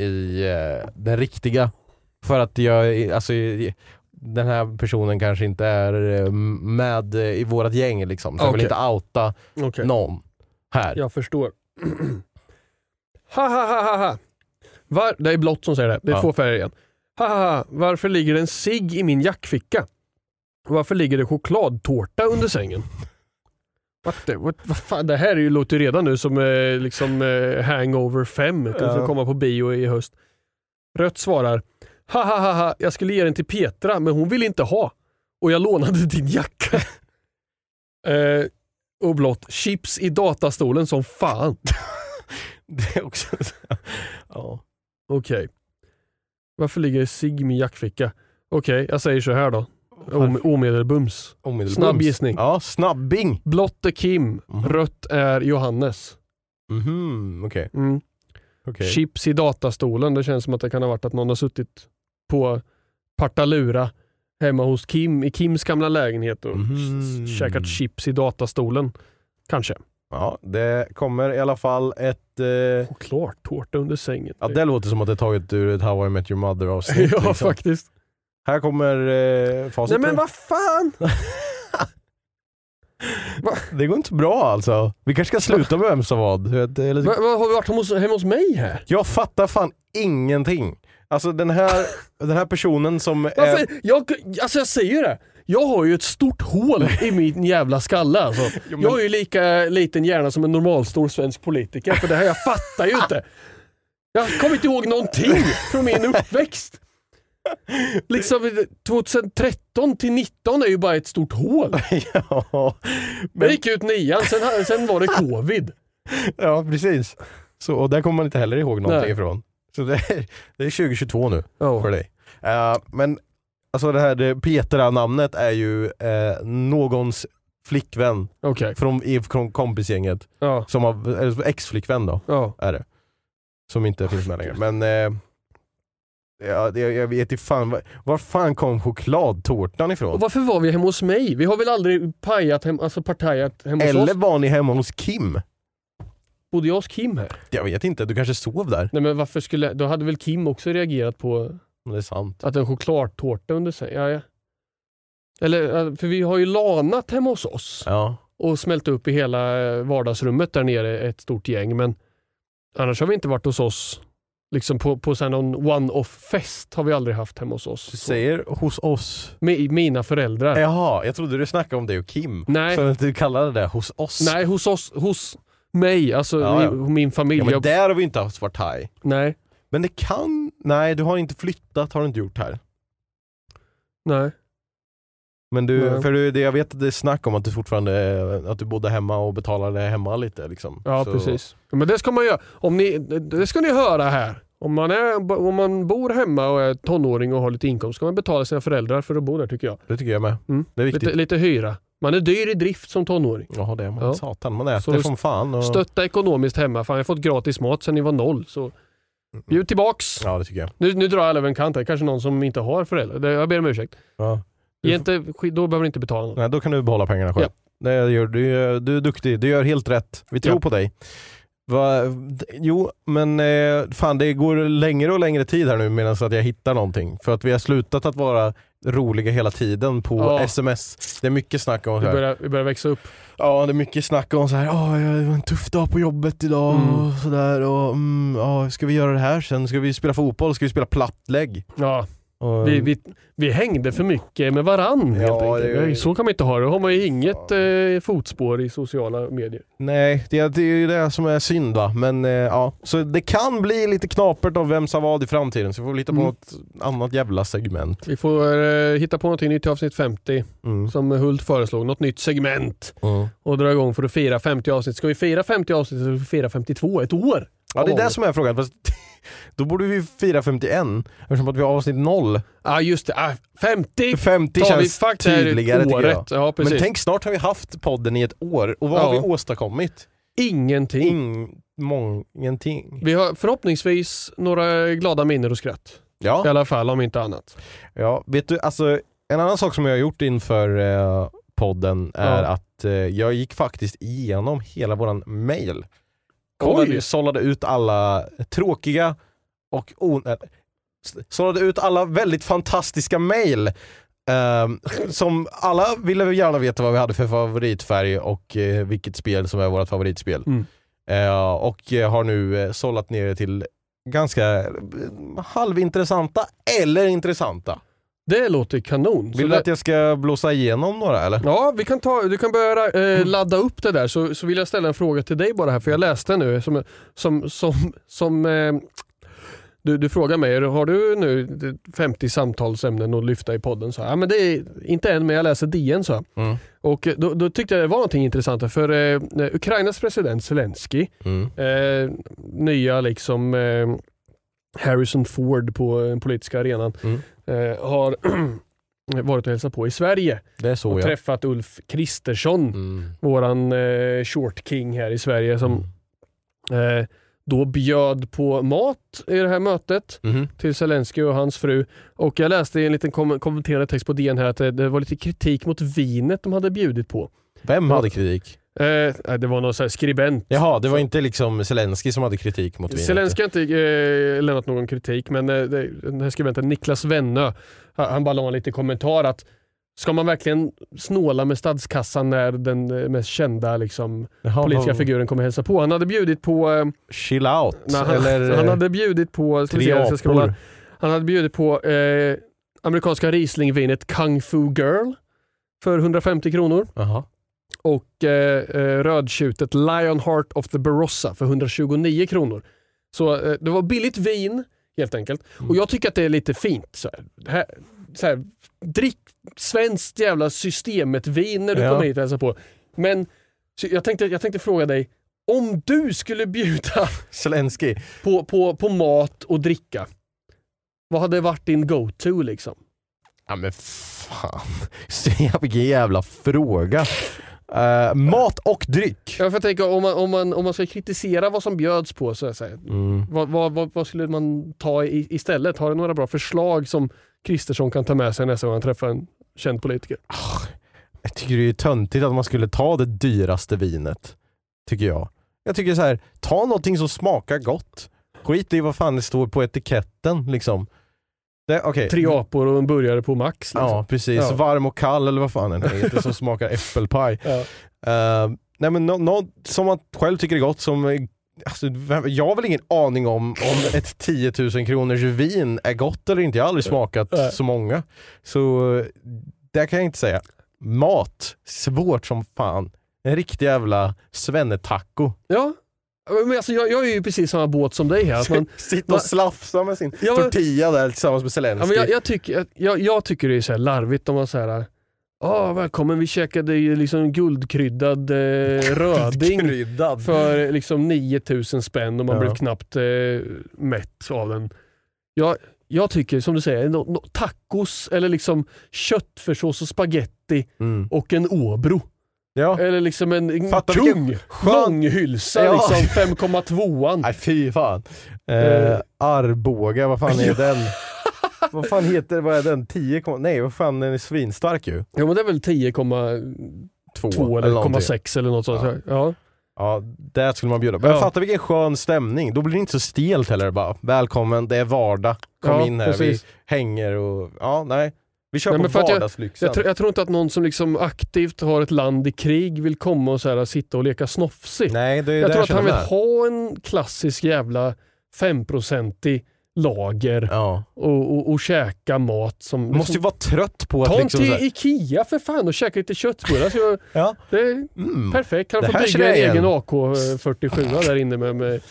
i eh, den riktiga. För att jag, alltså den här personen kanske inte är eh, med i vårat gäng liksom. Så jag vill inte outa Okej. någon här. Jag förstår. ha ha ha ha ha. Var, det är blått som säger det. Det är Ja. två färger igen. Ha ha ha. Varför ligger det en cigg i min jackficka? Varför ligger det chokladtårta under sängen? What the, what, vad fan, det här är ju, låter ju redan nu som eh, liksom, eh, Hangover 5 som Ja. ska komma på bio i höst. Rött svarar ha ha ha ha. Jag skulle ge den till Petra men hon vill inte ha. Och jag lånade din jacka. eh, och blått. Chips i datastolen som fan. Det är också... ja. Okej. Varför ligger cigg i min jackficka? Okej, jag säger så här då. Om, omedelbums. Omedelbums. Snabb gissning. Ja, snabbing. Blått är Kim, Mhm. rött är Johannes. Mhm, okej. Mm. Okej. Chips i datastolen. Det känns som att det kan ha varit att någon har suttit på Partalura hemma hos Kim i Kims gamla lägenhet och Mhm. käkat chips i datastolen. Kanske. Ja, det kommer i alla fall ett... Eh, Chokladtårta under sängen. ja, det låter som att det är taget ur ett How I Met Your Mother avsnitt. ja, liksom. faktiskt. Här kommer eh, facit. Nej men vad fan! Det går inte bra alltså. Vi kanske ska sluta med vem som vad. Vet, är lite- Va, va, har vi varit hemma hos, hemma hos mig här? Jag fattar fan ingenting. Alltså den här, den här personen som... Är? Jag, alltså jag säger det. Jag har ju ett stort hål i min jävla skalle alltså. men- Jag har ju lika liten hjärna som en normalstor svensk politiker för det här jag fattar ju inte. Jag kommer inte ihåg någonting från min uppväxt. Liksom 2013 till 19 är ju bara ett stort hål. ja, Jag men, gick ut nian, sen, sen var det covid. ja, precis. Så, och där kommer man inte heller ihåg någonting Nej. ifrån. Så det är, det är 2022 nu Ja. för dig. Eh, men alltså det här Petra-namnet är ju eh, någons flickvän Okej. från, från kompisgänget. Ja. Som har, eller ex-flickvän då, Ja. är det. Som inte finns med längre. Men eh, ja, det, jag vet inte fan, var, var fan kom chokladtårtan ifrån? Och varför var vi hemma hos mig? Vi har väl aldrig pajat hem, alltså partajat hemma hos Eller oss? var ni hemma hos Kim? Bodde jag hos Kim här? Jag vet inte, du kanske sov där? Nej men varför skulle, då hade väl Kim också reagerat på det är sant. att en chokladtårta under sig. Ja, ja. Eller, för vi har ju lanat hemma hos oss Ja. och smält upp i hela eh, vardagsrummet där nere ett stort gäng. Men annars har vi inte varit hos oss. Liksom på, på så någon one-off-fest har vi aldrig haft hemma hos oss. Du säger hos oss. Med mina föräldrar. Jaha, jag trodde du snackade om dig och Kim. Nej. Så att du kallade det hos oss. Nej, hos oss. Hos mig, alltså Ja, ja. Min, familj. Ja, men där har vi inte haft Svartaj. Nej, Men det kan... Nej, du har inte flyttat har du inte gjort här. nej. Men du, Nej. för du, det, jag vet att det är snack om att du fortfarande att du bodde hemma och betalade hemma lite liksom. Ja, Så- precis. Men det ska man göra. Om ni, det ska ni höra här. Om man, är, om man bor hemma och är tonåring och har lite inkomst ska man betala sina föräldrar för att bo där tycker jag. Det tycker jag med. Mm. Det är viktigt. Lite, lite hyra. Man är dyr i drift som tonåring. Ja det är man. Ja. Satan, man äter Så som fan. Och... Stötta ekonomiskt hemma. Fan, jag har fått gratis mat sedan ni var noll. Så bjud tillbaks. Ja det tycker jag. Nu, nu drar jag alla över en kant här. Kanske någon som inte har föräldrar. Det- Jag ber om ursäkt. Ja. Ge inte, då behöver ni inte betala något. Nej, då kan du behålla pengarna själv. Det gör, du, är- du är duktig, du gör helt rätt. Vi tror Ja. på dig. Va, jo, men eh, fan det går längre och längre tid här nu medan att jag hittar någonting. För att vi har slutat att vara roliga hela tiden på Ja. sms. Det är mycket snack om Vi börjar, vi börjar växa upp. Ja, det är mycket snack om så här. Ja, det var en tuff dag på jobbet idag Mm. och sådär. Och, mm, ja, ska vi göra det här sen? Ska vi spela fotboll? Ska vi spela plattlägg? Ja, Och, vi, vi, vi hängde för mycket med varann helt Ja, det- Så kan man inte ha det. Då har man ju inget eh, fotspår i sociala medier. Nej, det, det är ju det som är synd va. Men eh, ja, så det kan bli lite knapert av vem som vad i framtiden. Så vi får lita på Mm. något annat jävla segment. Vi får eh, hitta på någonting nytt i avsnitt 50 Mm. som Hult föreslog. Något nytt segment Mm. och dra igång för att fira 50 avsnitt. Ska vi fira 50 avsnitt så ska vi fira 52, ett år. Ja, det är Ja. det som är frågan. Då borde vi fira 51 eftersom att vi har avsnitt 0. Ja ah, just det, ah, 50 50 tar vi känns faktiskt det här tydligare tycker jag. året. Ja, precis. Men tänk snart har vi haft podden i ett år och vad Ja. har vi åstadkommit? Ingenting. Ingenting. Vi har förhoppningsvis några glada minnen och skratt. I Ja, alla fall om inte annat. ja, vet du, alltså en annan sak som jag har gjort inför eh, podden är Ja. att eh, jag gick faktiskt igenom hela våran mail. Oj. Kollade, sållade ut alla tråkiga och äh, sållade ut alla väldigt fantastiska mail. ehm, som alla ville gärna veta vad vi hade för favoritfärg och eh, vilket spel som är vårt favoritspel. Mm. Eh, och eh, har nu eh, sållat ner det till ganska eh, halvintressanta eller intressanta. Det låter kanon. Så Vill du det- att jag ska blåsa igenom några eller? Ja, vi kan ta, du kan börja eh, ladda upp det där så, så vill jag ställa en fråga till dig bara här för jag läste nu som, som, som, som eh, du, du frågar mig, har du nu 50 samtalsämnen att lyfta i podden? Så, ja, men det är inte än men jag läser DN så. Mm. Och då, då tyckte jag det var någonting intressant för eh, Ukrainas president Zelensky, Mm. eh, nya liksom eh, Harrison Ford på den politiska arenan, Mm. eh, har varit och hälsat på i Sverige Det är så och ja. träffat Ulf Kristersson, Mm. våran eh, short king här i Sverige som eh, då bjöd på mat i det här mötet Mhm. till Zelensky och hans fru. Och jag läste i en liten kom- kommenterande text på DN här att det, det var lite kritik mot vinet de hade bjudit på. Vem hade kritik? Eh, det var någon så här skribent. Jaha, det var inte liksom Zelensky som hade kritik mot vinet? Zelensky har inte eh, lämnat någon kritik, men eh, den här skribenten Niklas Wennö, han, bara la en liten kommentar att ska man verkligen snåla med statskassan när den eh, mest kända liksom, Jaha, politiska figuren kommer hälsa på? Han hade bjudit på... Eh, Chill out? nej, han, eller han hade bjudit på... se, tre scrolla. apor? Han hade bjudit på eh, amerikanska Riesling-vinet Kung Fu Girl för 150 kronor Jaha. Och eh, eh, rödtjutet Lionheart of the Barossa för 129 kronor. Så eh, det var billigt vin helt enkelt. Och jag tycker att det är lite fint. Så här, här, så här, drick svenskt jävla systemet vin när du Ja. kommer hit och hälsar på. Men jag, tänkte, jag tänkte fråga dig, om du skulle bjuda Zelensky? på, på, på mat och dricka, vad hade varit din go-to liksom? Ja men fan. Vilken jävla fråga. Eh, mat och dryck. Jag får tänka om man, om, man, om man ska kritisera vad som bjöds på, så, här, Mm. vad, vad, vad, skulle man ta i, istället? Har du några bra förslag som Kristersson kan ta med sig nästa gång han träffar en känd politiker? Jag tycker det är töntigt att man skulle ta det dyraste vinet. Tycker jag. Jag tycker så här, ta någonting som smakar gott. Skit i vad fan det står på etiketten liksom. Det, okay. Tre apor och en burgare på Max. Liksom. Ja precis, Ja. varm och kall eller vad fan den heter som smakar äppelpaj. Ja. Uh, nej men nå- något som man själv tycker är gott som Alltså, jag har väl ingen aning om om ett 10 000 kronors vin är gott eller inte. Jag har aldrig smakat Nej. så många. Så det kan jag inte säga. Mat, svårt som fan. En riktig jävla svennetaco. ja. Men alltså, jag, jag är ju precis samma båt som dig här. Man, Sitta och slafsa med sin Ja, tortilla där tillsammans med ja, Zelensky. men jag, jag, tycker, jag, jag tycker det är så larvigt om man säger Ah, välkommen, vi käkade ju liksom guldkryddad eh, röding Kryddad. för liksom 9000 spänn och man Ja. blev knappt eh, mätt av den. Jag, jag tycker som du säger, no, no, tacos eller liksom köttfärssås och spaghetti Mm. och en Åbro. Ja. Eller liksom en, Fattar vilken skön- långhylsa, Ja. liksom 5,2an. Nej fy fan. Eh, Eh. Arboga, vad fan är den? vad fan heter, vad är den? 10, kom- nej vad fan den är svinstark ju. Ja men det är väl 10,2 Två eller någonting. 0,6 eller något sånt. Ja. Ja. Ja, där skulle man bjuda. Men Ja. fatta vilken skön stämning. Då blir det inte så stelt heller bara. Välkommen, det är vardag. Kom Ja, in här, precis. vi hänger och... Ja, nej. Vi kör Nej, på jag- vardagslyxen. Jag, tror- jag tror inte att någon som liksom aktivt har ett land i krig vill komma och så här, sitta och leka snofsig. nej, det är jag tror att han vill ha en klassisk jävla 5-procentig lager Ja. och, och, och käka mat som... Man måste ju vara trött på att Ta liksom... till Ikea för fan och käka lite köttbullar. Så Ja. det är Mm. perfekt. Kan Det få bygga en jag egen AK47 där inne med, med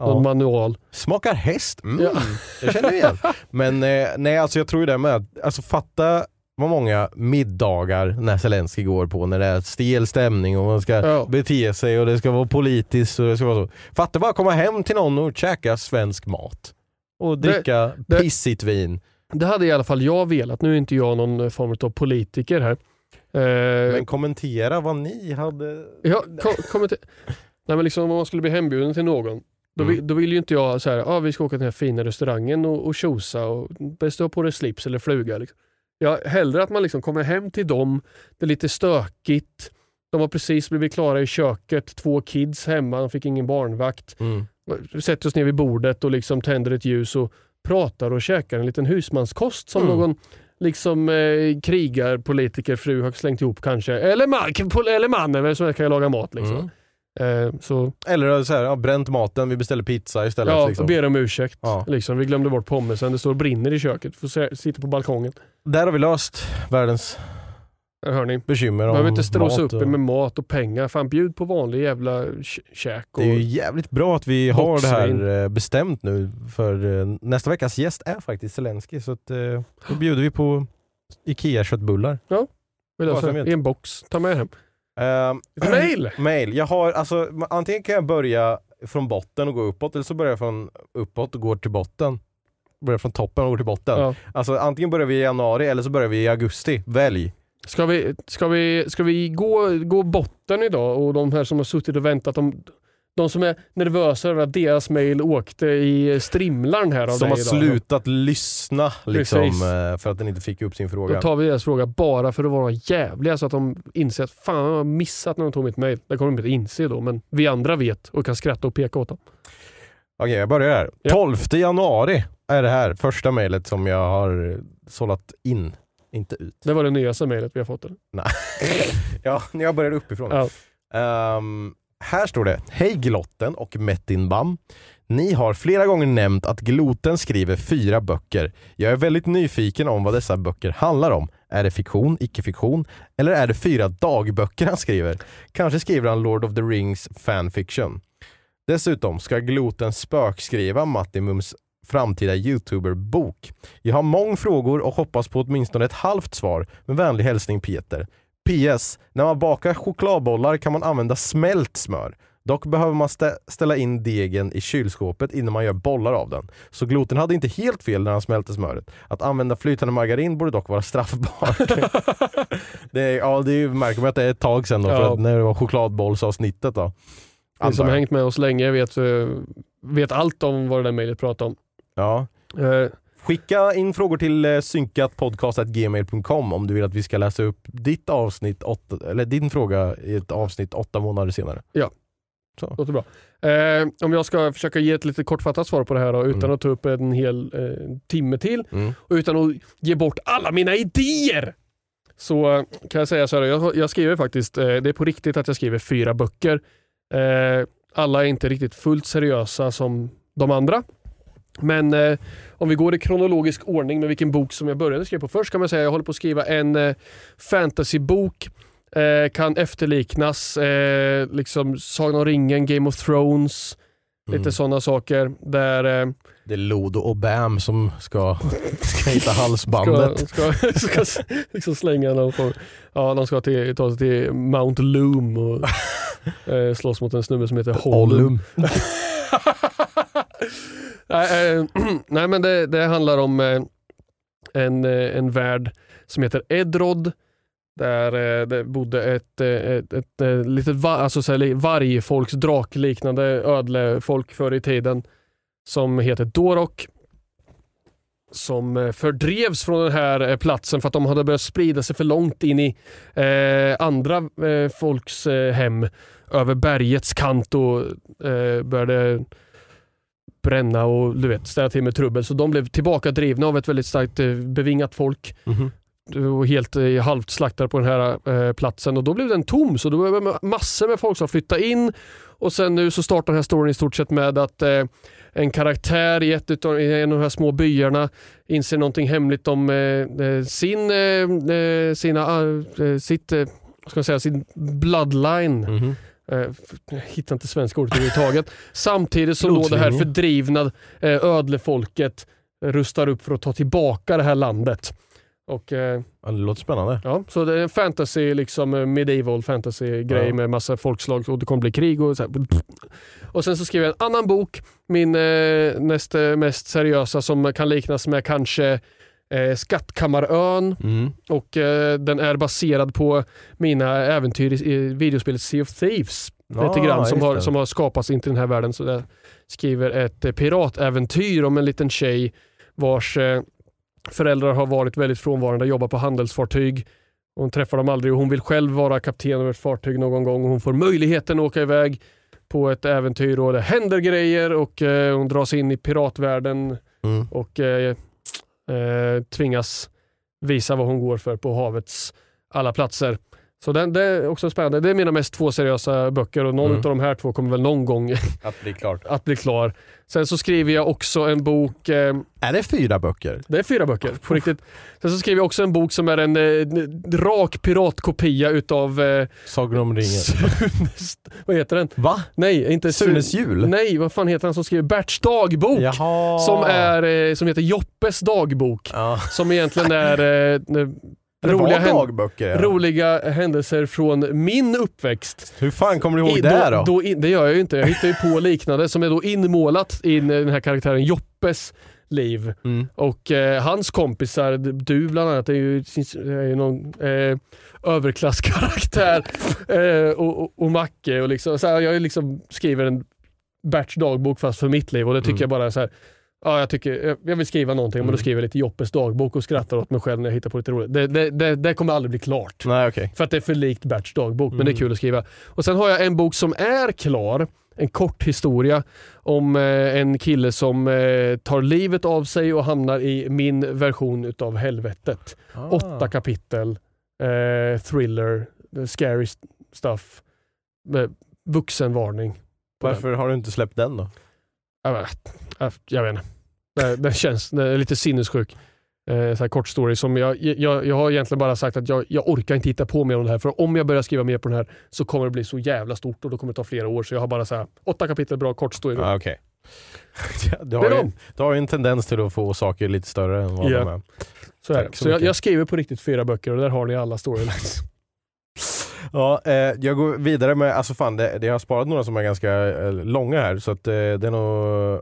någon Ja. manual. Smakar häst. Mm. Ja. Jag känner igen. Men eh, nej, alltså jag tror ju det med att, alltså fatta vad många middagar när Zelensky går på, när det är stel stämning och man ska Ja. bete sig och det ska vara politiskt och det ska vara så. Fatta bara komma hem till någon och käka svensk mat. Och Det- dricka det- pissigt vin. Det hade i alla fall jag velat. Nu är inte jag någon form av politiker här. Eh, Men kommentera vad ni hade... Ja, kom, kom inte. Nej, men liksom, om man skulle bli hembjuden till någon, då, Mm. vill, då vill ju inte jag så här, ah, vi ska åka till den här fina restaurangen och, och tjosa och bäst på dig slips eller fluga. Liksom. Jag hellre att man liksom kommer hem till dem, det är lite stökigt, de har precis blivit klara i köket, två kids hemma, de fick ingen barnvakt. Mm. Sätter oss ner vid bordet och liksom tänder ett ljus och pratar och käkar en liten husmanskost som Mm. någon liksom eh, krigarpolitikerfru har slängt ihop kanske. Eller, man, eller mannen vem som kan laga mat. Liksom. Mm. Eh, så Eller så här, ja, bränt maten, vi beställer pizza istället. ja, liksom. ber om ursäkt. Ja. Liksom. Vi glömde bort pommesen, det står och brinner i köket. Får sitta på balkongen. Där har vi löst världens Där hör ni. bekymmer om Behöver inte stråsa mat upp och- med mat och pengar. Fan bjud på vanlig jävla kä- käk. Och... Det är ju jävligt bra att vi har det här eh, bestämt nu för eh, nästa veckas gäst är faktiskt Zelensky så att, eh, då bjuder vi på IKEA-köttbullar. Vi löser det. I en box. Ta med hem. Ett mail! mail. Jag har, alltså, antingen kan jag börja från botten och gå uppåt eller så börjar jag från uppåt och går till botten. Börjar från toppen och går till botten. Ja. Alltså antingen börjar vi i januari eller så börjar vi i augusti. Välj. Ska vi, ska vi, ska vi gå, gå botten idag och de här som har suttit och väntat, de, De som är nervösa över att deras mail åkte i strimlarn här av Som har slutat lyssna liksom, Precis. eh, för att den inte fick upp sin fråga. Då tar vi deras fråga bara för att vara jävliga så att de inser att fan jag har missat när de tog mitt mail. Det kommer de inte inse då, men vi andra vet och kan skratta och peka åt dem. Okej, jag börjar här. Ja. 12 januari är det här första mejlet som jag har sållat in, inte ut. Det var det nyaste mejlet vi har fått. Eller? Nej. ja, jag började uppifrån. Ja. Ehm, här står det, Hej Glotten och Metin Bam. Ni har flera gånger nämnt att Gloten skriver fyra böcker. Jag är väldigt nyfiken om vad dessa böcker handlar om. Är det fiktion, icke-fiktion eller är det fyra dagböcker han skriver? Kanske skriver han Lord of the Rings fanfiction. Dessutom ska Gloten spökskriva Mattimums framtida youtuber-bok. Jag har många frågor och hoppas på åtminstone ett halvt svar. Med vänlig hälsning Peter. PS. När man bakar chokladbollar kan man använda smält smör. Dock behöver man stä- ställa in degen i kylskåpet innan man gör bollar av den. Så Gloten hade inte helt fel när han smälte smöret. Att använda flytande margarin borde dock vara straffbart. det är, ja, det är, märker man att det är ett tag sedan då, för Ja. att när det var chokladbollsavsnittet då. Som Antar har jag. hängt med oss länge vet, eh, vet allt om vad det där mejlet pratar om. Ja. Eh, Skicka in frågor till eh, synkatpodcast.gmail.com om du vill att vi ska läsa upp ditt avsnitt åtta, eller din fråga i ett avsnitt åtta månader senare. Låter bra. Eh, om jag ska försöka ge ett lite kortfattat svar på det här då, utan Mm. att ta upp en hel eh, timme till Mm. och utan att ge bort alla mina idéer. Så kan jag säga så här, jag, jag skriver faktiskt, eh, det är på riktigt att jag skriver fyra böcker. Eh, alla är inte riktigt fullt seriösa som de andra. Men eh, om vi går i kronologisk ordning med vilken bok som jag började skriva på först kan man säga att jag håller på att skriva en eh, fantasybok eh, kan efterliknas, eh, liksom Sagan om ringen, Game of Thrones, Mm. lite sådana saker. Där eh, Det är Lodo och Bam som ska, ska hitta halsbandet. ska, ska, ska liksom slänga någon form. Ja, de ska till, ta sig till Mount Loom och eh, slåss mot en snubbe som heter Hollum. Nej, eh, nej, men det, det handlar om eh, en, eh, en värld som heter Edrod. Där det bodde ett, ett, ett, ett, litet va- alltså, så här, vargfolks drakliknande ödlefolk förr i tiden. Som heter Dorok. Som fördrevs från den här platsen för att de hade börjat sprida sig för långt in i eh, andra eh, folks eh, hem över bergets kant och eh, började bränna och du vet, ställa till med trubbel. Så de blev tillbaka drivna av ett väldigt starkt eh, bevingat folk Mhm. och helt eh, halvt slaktade på den här eh, platsen och då blev den tom så då var det massor med folk som flyttade in och sen nu så startar den här storyn i stort sett med att eh, en karaktär i, ett i en av de här små byarna inser någonting hemligt om sin, sina, sitt, vad ska man säga, sin bloodline. Mhm. Eh, Jag hittar inte svenska ordet överhuvudtaget. Samtidigt som då det här fördrivna eh, ödlefolket rustar upp för att ta tillbaka det här landet. Och, eh, det låter spännande. ja, så det är en fantasy, liksom eh, medieval fantasy grej Ja. med massa folkslag och det kommer bli krig och så här. Och sen så skriver jag en annan bok, min eh, näst eh, mest seriösa som kan liknas med kanske eh, Skattkammarön Mm. och eh, den är baserad på mina äventyr i, i videospelet Sea of Thieves. Ja, lite grann som har, det. som har skapats in till den här världen. Så jag skriver ett eh, piratäventyr om en liten tjej vars eh, föräldrar har varit väldigt frånvarande, jobbar på handelsfartyg. Hon träffar dem aldrig och hon vill själv vara kapten över ett fartyg någon gång och hon får möjligheten att åka iväg på ett äventyr och det händer grejer och eh, hon dras in i piratvärlden Mm. och eh, eh, tvingas visa vad hon går för på havets alla platser. Så den, det är också spännande. Det är mina mest två seriösa böcker och någon Mm. av de här två kommer väl någon gång Att bli klart. att bli klar. Sen så skriver jag också en bok, eh, Är det fyra böcker? det är fyra böcker på riktigt. Sen så skriver jag också en bok som är en eh, rak piratkopia utav eh, Sagan om ringen. Sunes, vad heter den? Va? Nej, inte Sun- Sunes jul? Nej, vad fan heter han som skriver Berts dagbok? Jaha. Som, är, eh, som heter Joppes dagbok. Ja. Som egentligen är eh, roliga, dagböcker. ja. roliga händelser från min uppväxt. Hur fan kommer du ihåg I- det då? då in, det gör jag ju inte. Jag hittar ju på liknande som är då inmålat i den här karaktären Joppes liv. Mm. Och eh, hans kompisar, du bland annat, är ju, är ju någon eh, överklasskaraktär. eh, och, och, och Macke. Och liksom, så här, jag liksom skriver en Berts dagbok fast för mitt liv och det tycker Mm. jag bara så här. Ja, jag, tycker, jag- vill skriva någonting men Mm. då skriver jag lite Joppes dagbok och skrattar åt mig själv när jag hittar på lite roligt. Det, det, det, det kommer aldrig bli klart. Nej okej. För att det är för likt Berts dagbok, men det är Mm. kul att skriva. Och Sen har jag en bok som är klar, en kort historia om eh, en kille som eh, tar livet av sig och hamnar i min version utav helvetet. Ah. Åtta kapitel, eh, thriller, scary st- stuff, vuxenvarning. på den. Varför har du inte släppt den då? Jag vet, jag, jag vet inte. Det, det känns det är lite sinnessjuk. Eh, så här kort story som jag, jag, jag har egentligen bara sagt att jag, jag orkar inte hitta på mer om det här. För om jag börjar skriva mer på den här så kommer det bli så jävla stort och då kommer det ta flera år. Så jag har bara så här, åtta kapitel bra kort story. Ah, okej. Ja, du, Det har ju, du har ju en tendens till att få saker lite större än vad Ja. de är. så är så så jag, jag skriver på riktigt fyra böcker och där har ni alla storylines. Ja, eh, jag går vidare med, alltså fan det, det jag har sparat några som är ganska eh, långa här så att eh, det är nog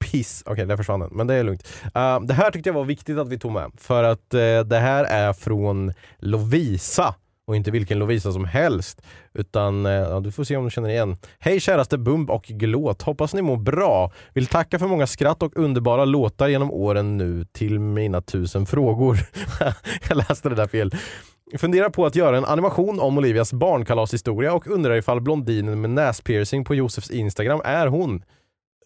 piss. Okej, där försvann den, men det är lugnt. Uh, det här tyckte jag var viktigt att vi tog med för att uh, det här är från Lovisa och inte vilken Lovisa som helst. Utan, eh, ja, du får se om du känner igen. Hej käraste Bumb och Glåt, hoppas ni mår bra. Vill tacka för många skratt och underbara låtar genom åren nu till mina tusen frågor. jag läste det där fel. Funderar på att göra en animation om Olivias barnkalashistoria och undrar ifall blondinen med näspiercing på Josefs Instagram är hon.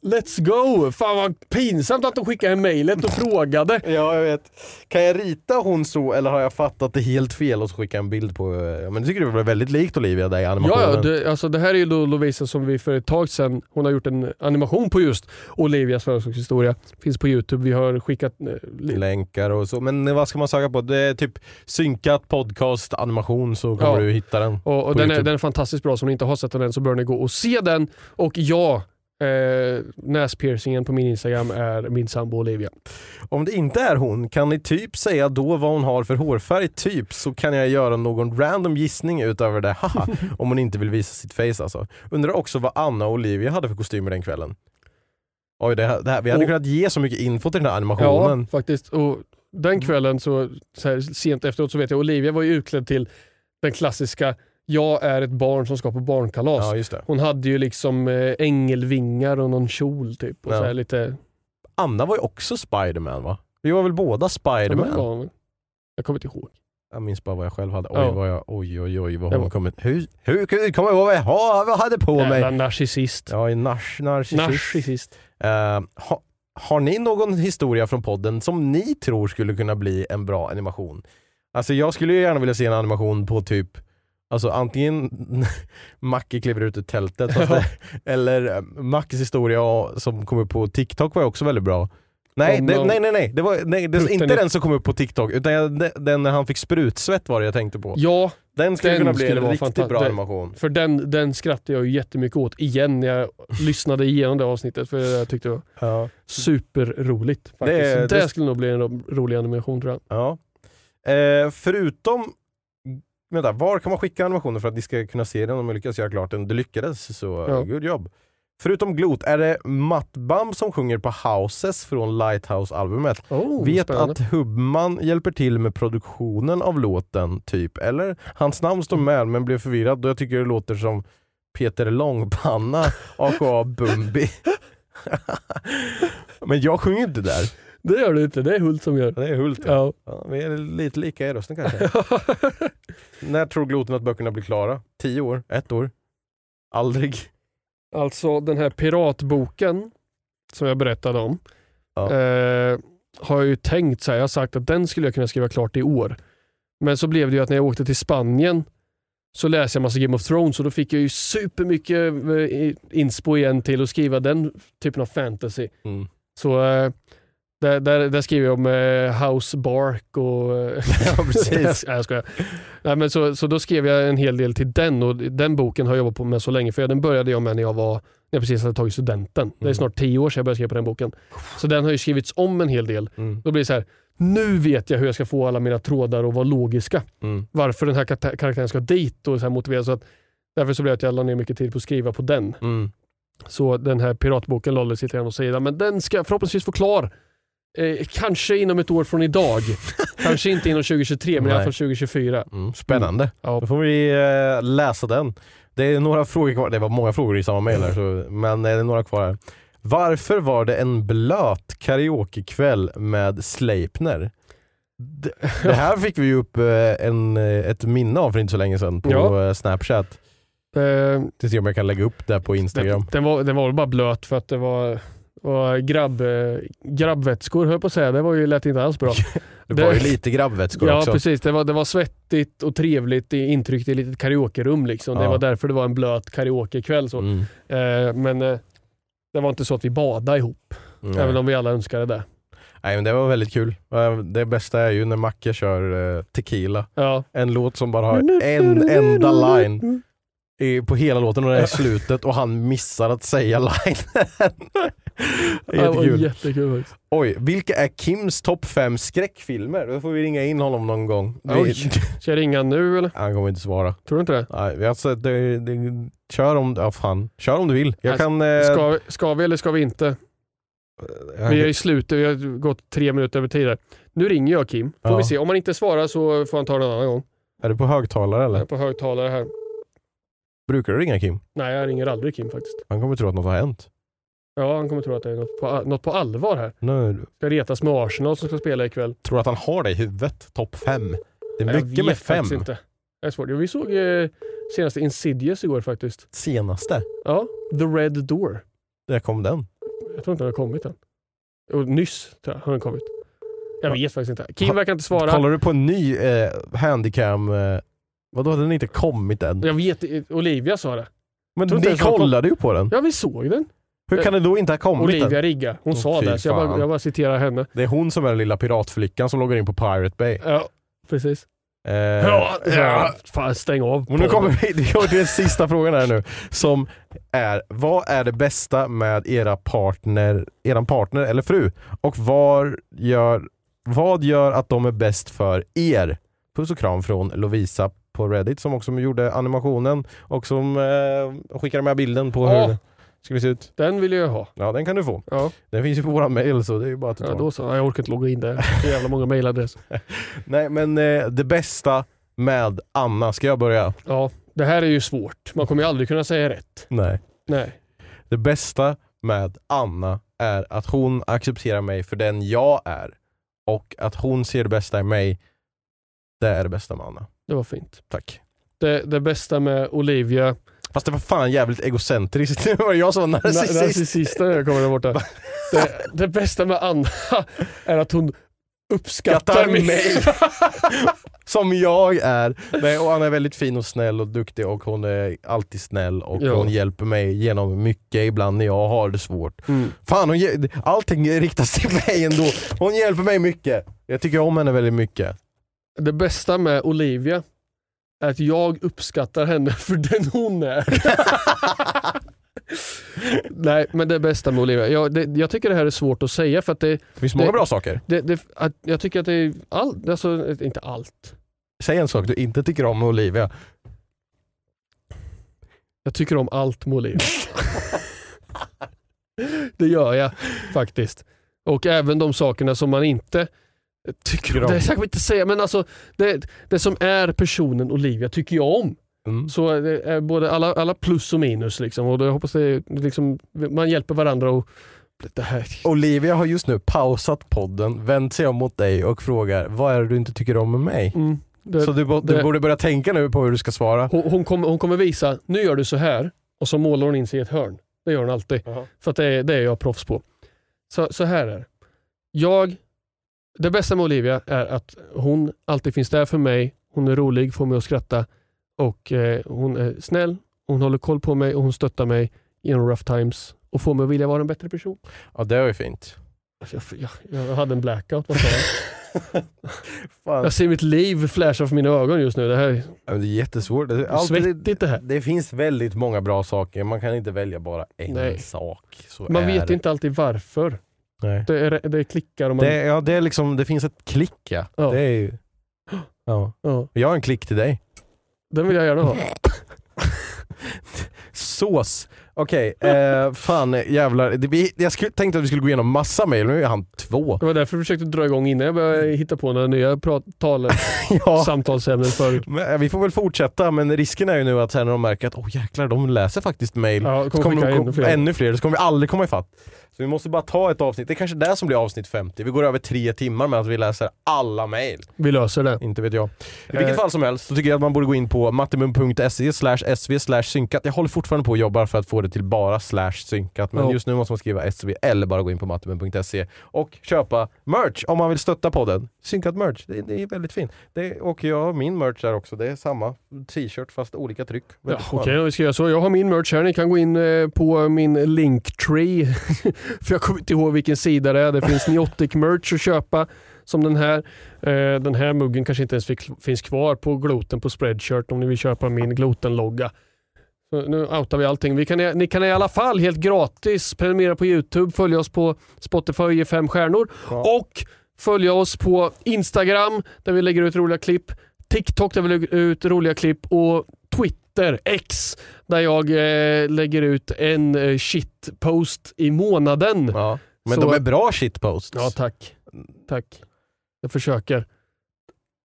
Let's go! Fan vad pinsamt att de skickade mejlet och frågade. Ja, jag vet. Kan jag rita hon så eller har jag fattat det helt fel och så skicka en bild på... eh, Men du tycker det var väldigt likt Olivia där i animationen? Ja, ja det, alltså det här är ju då Lovisa som vi för ett tag sedan, hon har gjort en animation på just Olivias födelsedagshistoria. Finns på Youtube. Vi har skickat eh, länkar och så. Men vad ska man söka på? Det är typ synkat podcast animation så kommer Ja. du hitta den. Och, och den, är, den är fantastiskt bra, så om ni inte har sett den än så bör ni gå och se den. Och ja, eh, näspiercingen på min Instagram är min sambo Olivia. Om det inte är hon, kan ni typ säga då vad hon har för hårfärg typ så kan jag göra någon random gissning utöver det, haha, om hon inte vill visa sitt face alltså. Undrar också vad Anna och Olivia hade för kostymer den kvällen. Oj, det här, det här, vi hade Och- kunnat ge så mycket info till den här animationen. Ja, faktiskt. Och den kvällen, så, så här, sent efteråt, så vet jag Olivia var ju utklädd till den klassiska jag är ett barn som ska på barnkalas. Ja. Hon hade ju liksom eh, ängelvingar och någon kjol typ. Och Ja. så lite, Anna var ju också Spiderman va? Vi var väl båda Ja, Spiderman? hon? Jag kommer inte ihåg. Jag minns bara vad jag själv hade. Oj, Ja. vad jag, oj, oj, oj vad hon var- kommit... Hur, hur, hur kommer jag ihåg vad jag ha- hade på Jävla mig? narcissist. Ja, nars, narcissist. Narcissist. Eh, ha, har ni någon historia från podden som ni tror skulle kunna bli en bra animation? Alltså jag skulle ju gärna vilja se en animation på typ Alltså antingen Macke kliver ut ur tältet det, eller eh, Mackes historia som kom upp på TikTok var också väldigt bra. Nej, det, nej, nej, nej. Det var nej, det, inte i- den som kom upp på TikTok utan den, när han fick sprutsvett var det jag tänkte på. Ja, Den skulle den kunna bli skulle en riktigt bra animation. för den, den skrattade jag ju jättemycket åt igen när jag lyssnade igenom det avsnittet. För jag tyckte det var Ja. superroligt. Faktiskt. Det Det, det- skulle nog bli en ro- rolig animation tror jag. Ja. Eh, förutom, vänta, var kan man skicka animationer för att ni ska kunna se den om jag lyckas göra klart den? Det lyckades, så Ja. good jobb. Förutom Glot, är det Mattbam som sjunger på Houses från Lighthouse-albumet? Oh, Vet spännande. att Hubman hjälper till med produktionen av låten, typ. Eller? Hans namn står med men blev förvirrad då jag tycker det låter som Peter Långpanna, aka Bumbi. men jag sjunger inte där. Det gör du inte, det är Hult som gör. Det är Hult. Ja. Ja, vi är lite lika i rösten kanske. När tror Gloten att böckerna blir klara? Tio år? Ett år? Aldrig? Alltså den här piratboken som jag berättade om. Ja. Eh, har jag ju tänkt så här, jag har sagt att den skulle jag kunna skriva klart i år. Men så blev det ju att när jag åkte till Spanien så läste jag massa Game of Thrones och då fick jag ju supermycket eh, inspo igen till att skriva den typen av fantasy. Mm. Så eh, där, där, där skriver jag om eh, House Bark och... eh, Ja, precis. Nej, jag skojar. Nej, men så, så då skrev jag en hel del till den och den boken har jag jobbat på med så länge för den började jag med när jag var när jag precis hade tagit studenten. Det är Mm. snart tio år sedan jag började skriva på den boken. Så den har ju skrivits om en hel del. Mm. Då blir det så här, nu vet jag hur jag ska få alla mina trådar att vara logiska. Mm. Varför den här kar- karaktären ska dit och så här motivera. Så att, därför så blev det att jag la ner mycket tid på att skriva på den. Mm. Så den här piratboken lades lite grann åt sidan. Men den ska förhoppningsvis få klar Eh, kanske inom ett år från idag. kanske inte inom 2023 men i alla Nej. fall 2024. Mm, spännande. Ja. Då får vi eh, läsa den. Det är några frågor kvar, det var många frågor i samma mejl så, men eh, det är några kvar här. Varför var det en blöt karaokekväll med Sleipner? Det, det här fick vi ju upp eh, en, eh, ett minne av för inte så länge sedan på Ja. eh, Snapchat. Eh, Till se om jag kan lägga upp det på Instagram. Den, den, var, den var bara blöt för att det var, var grabb, grabbvätskor höll jag på att säga. Det var ju, lät inte alls bra. Det var ju det- lite grabbvätskor ja också. precis, det var, det var svettigt och trevligt i- intryckt i ett litet karaokerum. Liksom. Det Ja. var därför det var en blöt karaokekväll. Så. Mm. Eh, men eh, det var inte så att vi badade ihop, Nej. även om vi alla önskade det. Nej men det var väldigt kul. Eh, Det bästa är ju när Macke kör eh, Tequila. Ja. En låt som bara har en enda line i, på hela låten och det är slutet och han missar att säga linen. Det är Det Jättekul. jättekul faktiskt. Oj, vilka är Kims topp fem skräckfilmer? Då får vi ringa in honom någon gång. Vi, Oj. Ska jag ringa nu eller? Han kommer inte svara. Tror du inte det? Nej, sett, det, det, kör om, ja, fan. kör om du vill. Jag Alltså, kan... Eh, Ska, vi- ska vi eller ska vi inte? jag- Vi är i slutet, vi har gått tre minuter över tid här. Nu ringer jag Kim, får Ja. vi se. Om han inte svarar så får han ta det en annan gång. Är du på högtalare Jag är eller? på högtalare här. Brukar du ringa Kim? Nej, jag ringer aldrig Kim faktiskt. Han kommer tro att något har hänt. Ja, han kommer tro att det är något på, något på allvar här. Nu, Ska retas med Arsenal som ska spela ikväll. tror att han har det i huvudet. Topp fem. Det är Jag mycket med fem. faktiskt Inte. Det är svårt. Jo, vi såg eh, senaste Insidious igår faktiskt. Senaste. Ja, The Red Door. Där kom den. Jag tror inte den har kommit än. Och nyss tror jag, har den kommit. Jag vet faktiskt inte. Kim verkar inte svara. Kollar du på en ny eh, handicam... Eh, vadå, den har inte kommit än? Jag vet, eh, Olivia sa det. Men ni kollade ju på den. Ja, vi såg den. Hur kan det då inte ha kommit Olivia än? Rigga. Hon Åh, sa det, så jag bara, jag bara citerar henne. Det är hon som är den lilla piratflickan som loggar in på Pirate Bay. Ja, precis. Eh, Ja, ja. Fan, stäng av. Och nu kommer vi kommer till den sista frågan här nu. Som är, vad är det bästa med era partner, eran partner eller fru? Och var gör, vad gör att de är bäst för er? Puss och kram från Lovisa på Reddit som också gjorde animationen och som eh, skickade med bilden på hur Ja. det ska se ut. Den vill jag ha. Ja, den kan du få. Ja, Den finns ju på våran mail så det är ju bara att ta. ja då så. Ja, Jag orkar inte logga in där. Det är jävla många mailadresser. Nej men eh, det bästa med Anna, ska jag börja? Ja, det här är ju svårt. Man kommer ju aldrig kunna säga rätt. Nej. Nej. Det bästa med Anna är att hon accepterar mig för den jag är. Och att hon ser det bästa i mig, det är det bästa med Anna. Det var fint. Tack. Det, det bästa med Olivia, Fast det var fan jävligt egocentriskt. Nu var det jag som var narcissist. narcissisten jag kommer där borta. Det, det bästa med Anna är att hon uppskattar Skattar mig. Som jag är. Nej, och Anna är väldigt fin och snäll och duktig och hon är alltid snäll och Ja. hon hjälper mig genom mycket ibland när jag har det svårt. Mm. Fan, hon, allting riktas till mig ändå. Hon hjälper mig mycket. Jag tycker om henne väldigt mycket. Det bästa med Olivia är att jag uppskattar henne för den hon är. Nej, men det bästa med Olivia. Jag, det, jag tycker det här är svårt att säga för att det, Det finns många Det- bra saker. det, det, att, jag tycker att det är allt, alltså inte allt. Säg en sak du inte tycker om med Olivia. Jag tycker om allt med Olivia. det gör jag faktiskt. Och även de sakerna som man inte tycker om. Det ska vi inte säga, men alltså det, det som är personen Olivia tycker jag om. Mm. Så det är både alla, alla plus och minus. Liksom. Och det, jag hoppas det liksom, man hjälper varandra. Och, det här, Olivia har just nu pausat podden, vänt sig om mot dig och frågar vad är det du inte tycker om med mig? mm, det, Så du, du det- borde börja tänka nu på hur du ska svara. hon, hon, kommer, hon kommer visa, nu gör du så här och så målar hon in sig i ett hörn. Det gör hon alltid. För att det är, det är jag proffs på. Så, så här är. Jag, det bästa med Olivia är att hon alltid finns där för mig. Hon är rolig, får mig att skratta och eh, hon är snäll. Hon håller koll på mig och hon stöttar mig genom rough times och får mig att vilja vara en bättre person. Ja det var ju fint. Alltså, Jag, jag, jag hade en blackout. Vad sa jag? Jag ser mitt liv flasha framför mina ögon just nu. Det här är Ja, Det är jättesvårt. Alltid- svettigt det här. det finns väldigt många bra saker, man kan inte välja bara en Nej. sak. Så Man vet det. inte alltid varför. Nej. Det, är, det klickar och man... Det, ja, det, är liksom, det finns ett klick ja. Ja. Det är ju, ja. ja, Jag har en klick till dig. den vill jag gärna ha. Sås Okej, eh, fan jävlar. Det, jag skulle, tänkte att vi skulle gå igenom massa mail, nu är han två. Det var därför jag försökte dra igång innan jag började hitta på några nya tal- Ja. samtalsämnen förut. Men, eh, vi får väl fortsätta, men risken är ju nu att sen när de märker att oh, jäklar, de läser faktiskt mail. Ja, så kommer de, ännu fler. ännu fler, så kommer vi aldrig komma ifatt. Så vi måste bara ta ett avsnitt, det är kanske det som blir avsnitt 50. Vi går över tre timmar med att vi läser alla mail. Vi löser det. Inte vet jag. I vilket Eh. fall som helst så tycker jag att man borde gå in på mattemum.se sv slash synkat. Jag håller fortfarande på och jobbar för att få det till bara slash synkat. Men Ja. just nu måste man skriva sv eller bara gå in på mattemum.se och köpa merch om man vill stötta podden. Synkat merch, det, det är väldigt fint. Det, och jag har min merch där också. Det är samma t-shirt fast olika tryck. Ja, Okej, skönt. vi ska göra så. Jag har min merch här. Ni kan gå in eh, på min linktree. För jag kommer inte ihåg vilken sida det är. Det finns Niotic merch att köpa som den här. Eh, Den här muggen kanske inte ens finns kvar på gloten på Spreadshirt om ni vill köpa min glotenlogga. Nu outar vi allting. Vi kan, ni kan i alla fall helt gratis prenumerera på Youtube, följa oss på Spotify och ge fem stjärnor. Ja. Och följa oss på Instagram där vi lägger ut roliga klipp. TikTok där vi lägger ut roliga klipp och Twitter, X, där jag eh, lägger ut en eh, shitpost i månaden. Ja. Ja. Men Så- de är bra shitposts. tack. Tack. Jag försöker.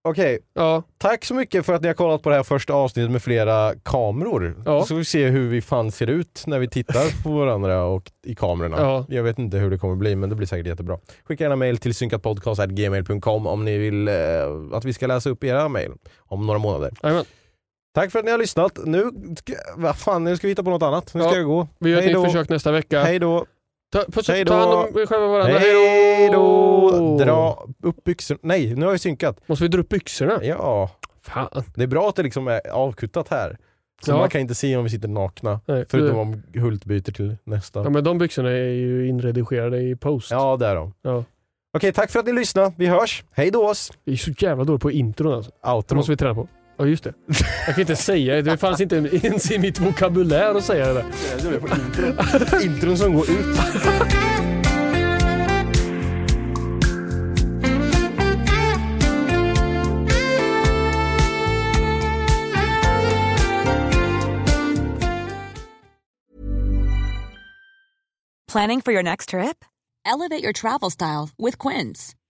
Okej, Ja, tack så mycket för att ni har kollat på det här första avsnittet med flera kameror. Ja. Så får vi se hur vi fan ser ut när vi tittar på varandra och i kamerorna. Ja. Jag vet inte hur det kommer bli men det blir säkert jättebra. Skicka gärna mail till synkatpodcast.gmail.com om ni vill eh, att vi ska läsa upp era mail om några månader. Jajamän. Tack för att ni har lyssnat. Nu, vad fan, nu ska vi hitta på något annat. Nu ska Ja. jag gå. vi gör ett nytt försök nästa vecka. Hej då. Ta, puss, Hej ta hand om er själva varandra. Hej då. Dra upp byxorna. Nej, nu har vi synkat. Måste vi dra upp byxorna? Ja, Fan. det är bra att det liksom är avkuttat här. Så Ja. man kan inte se om vi sitter nakna. Nej, Förutom du- om Hult byter till nästa. Ja, men de byxorna är ju inredigerade i post. Ja, det är de. Ja. Okej, tack för att ni lyssnade. Vi hörs. Hej då oss. Vi är så jävla dåliga på intron alltså. Det Outro. måste vi träna på. Ja just det. Jag kan inte säga det. Det fanns inte ens i mitt vokabulär att säga det där. Jag på intron. Intron som går ut. Planning for your next trip? Elevate your travel style with Quince.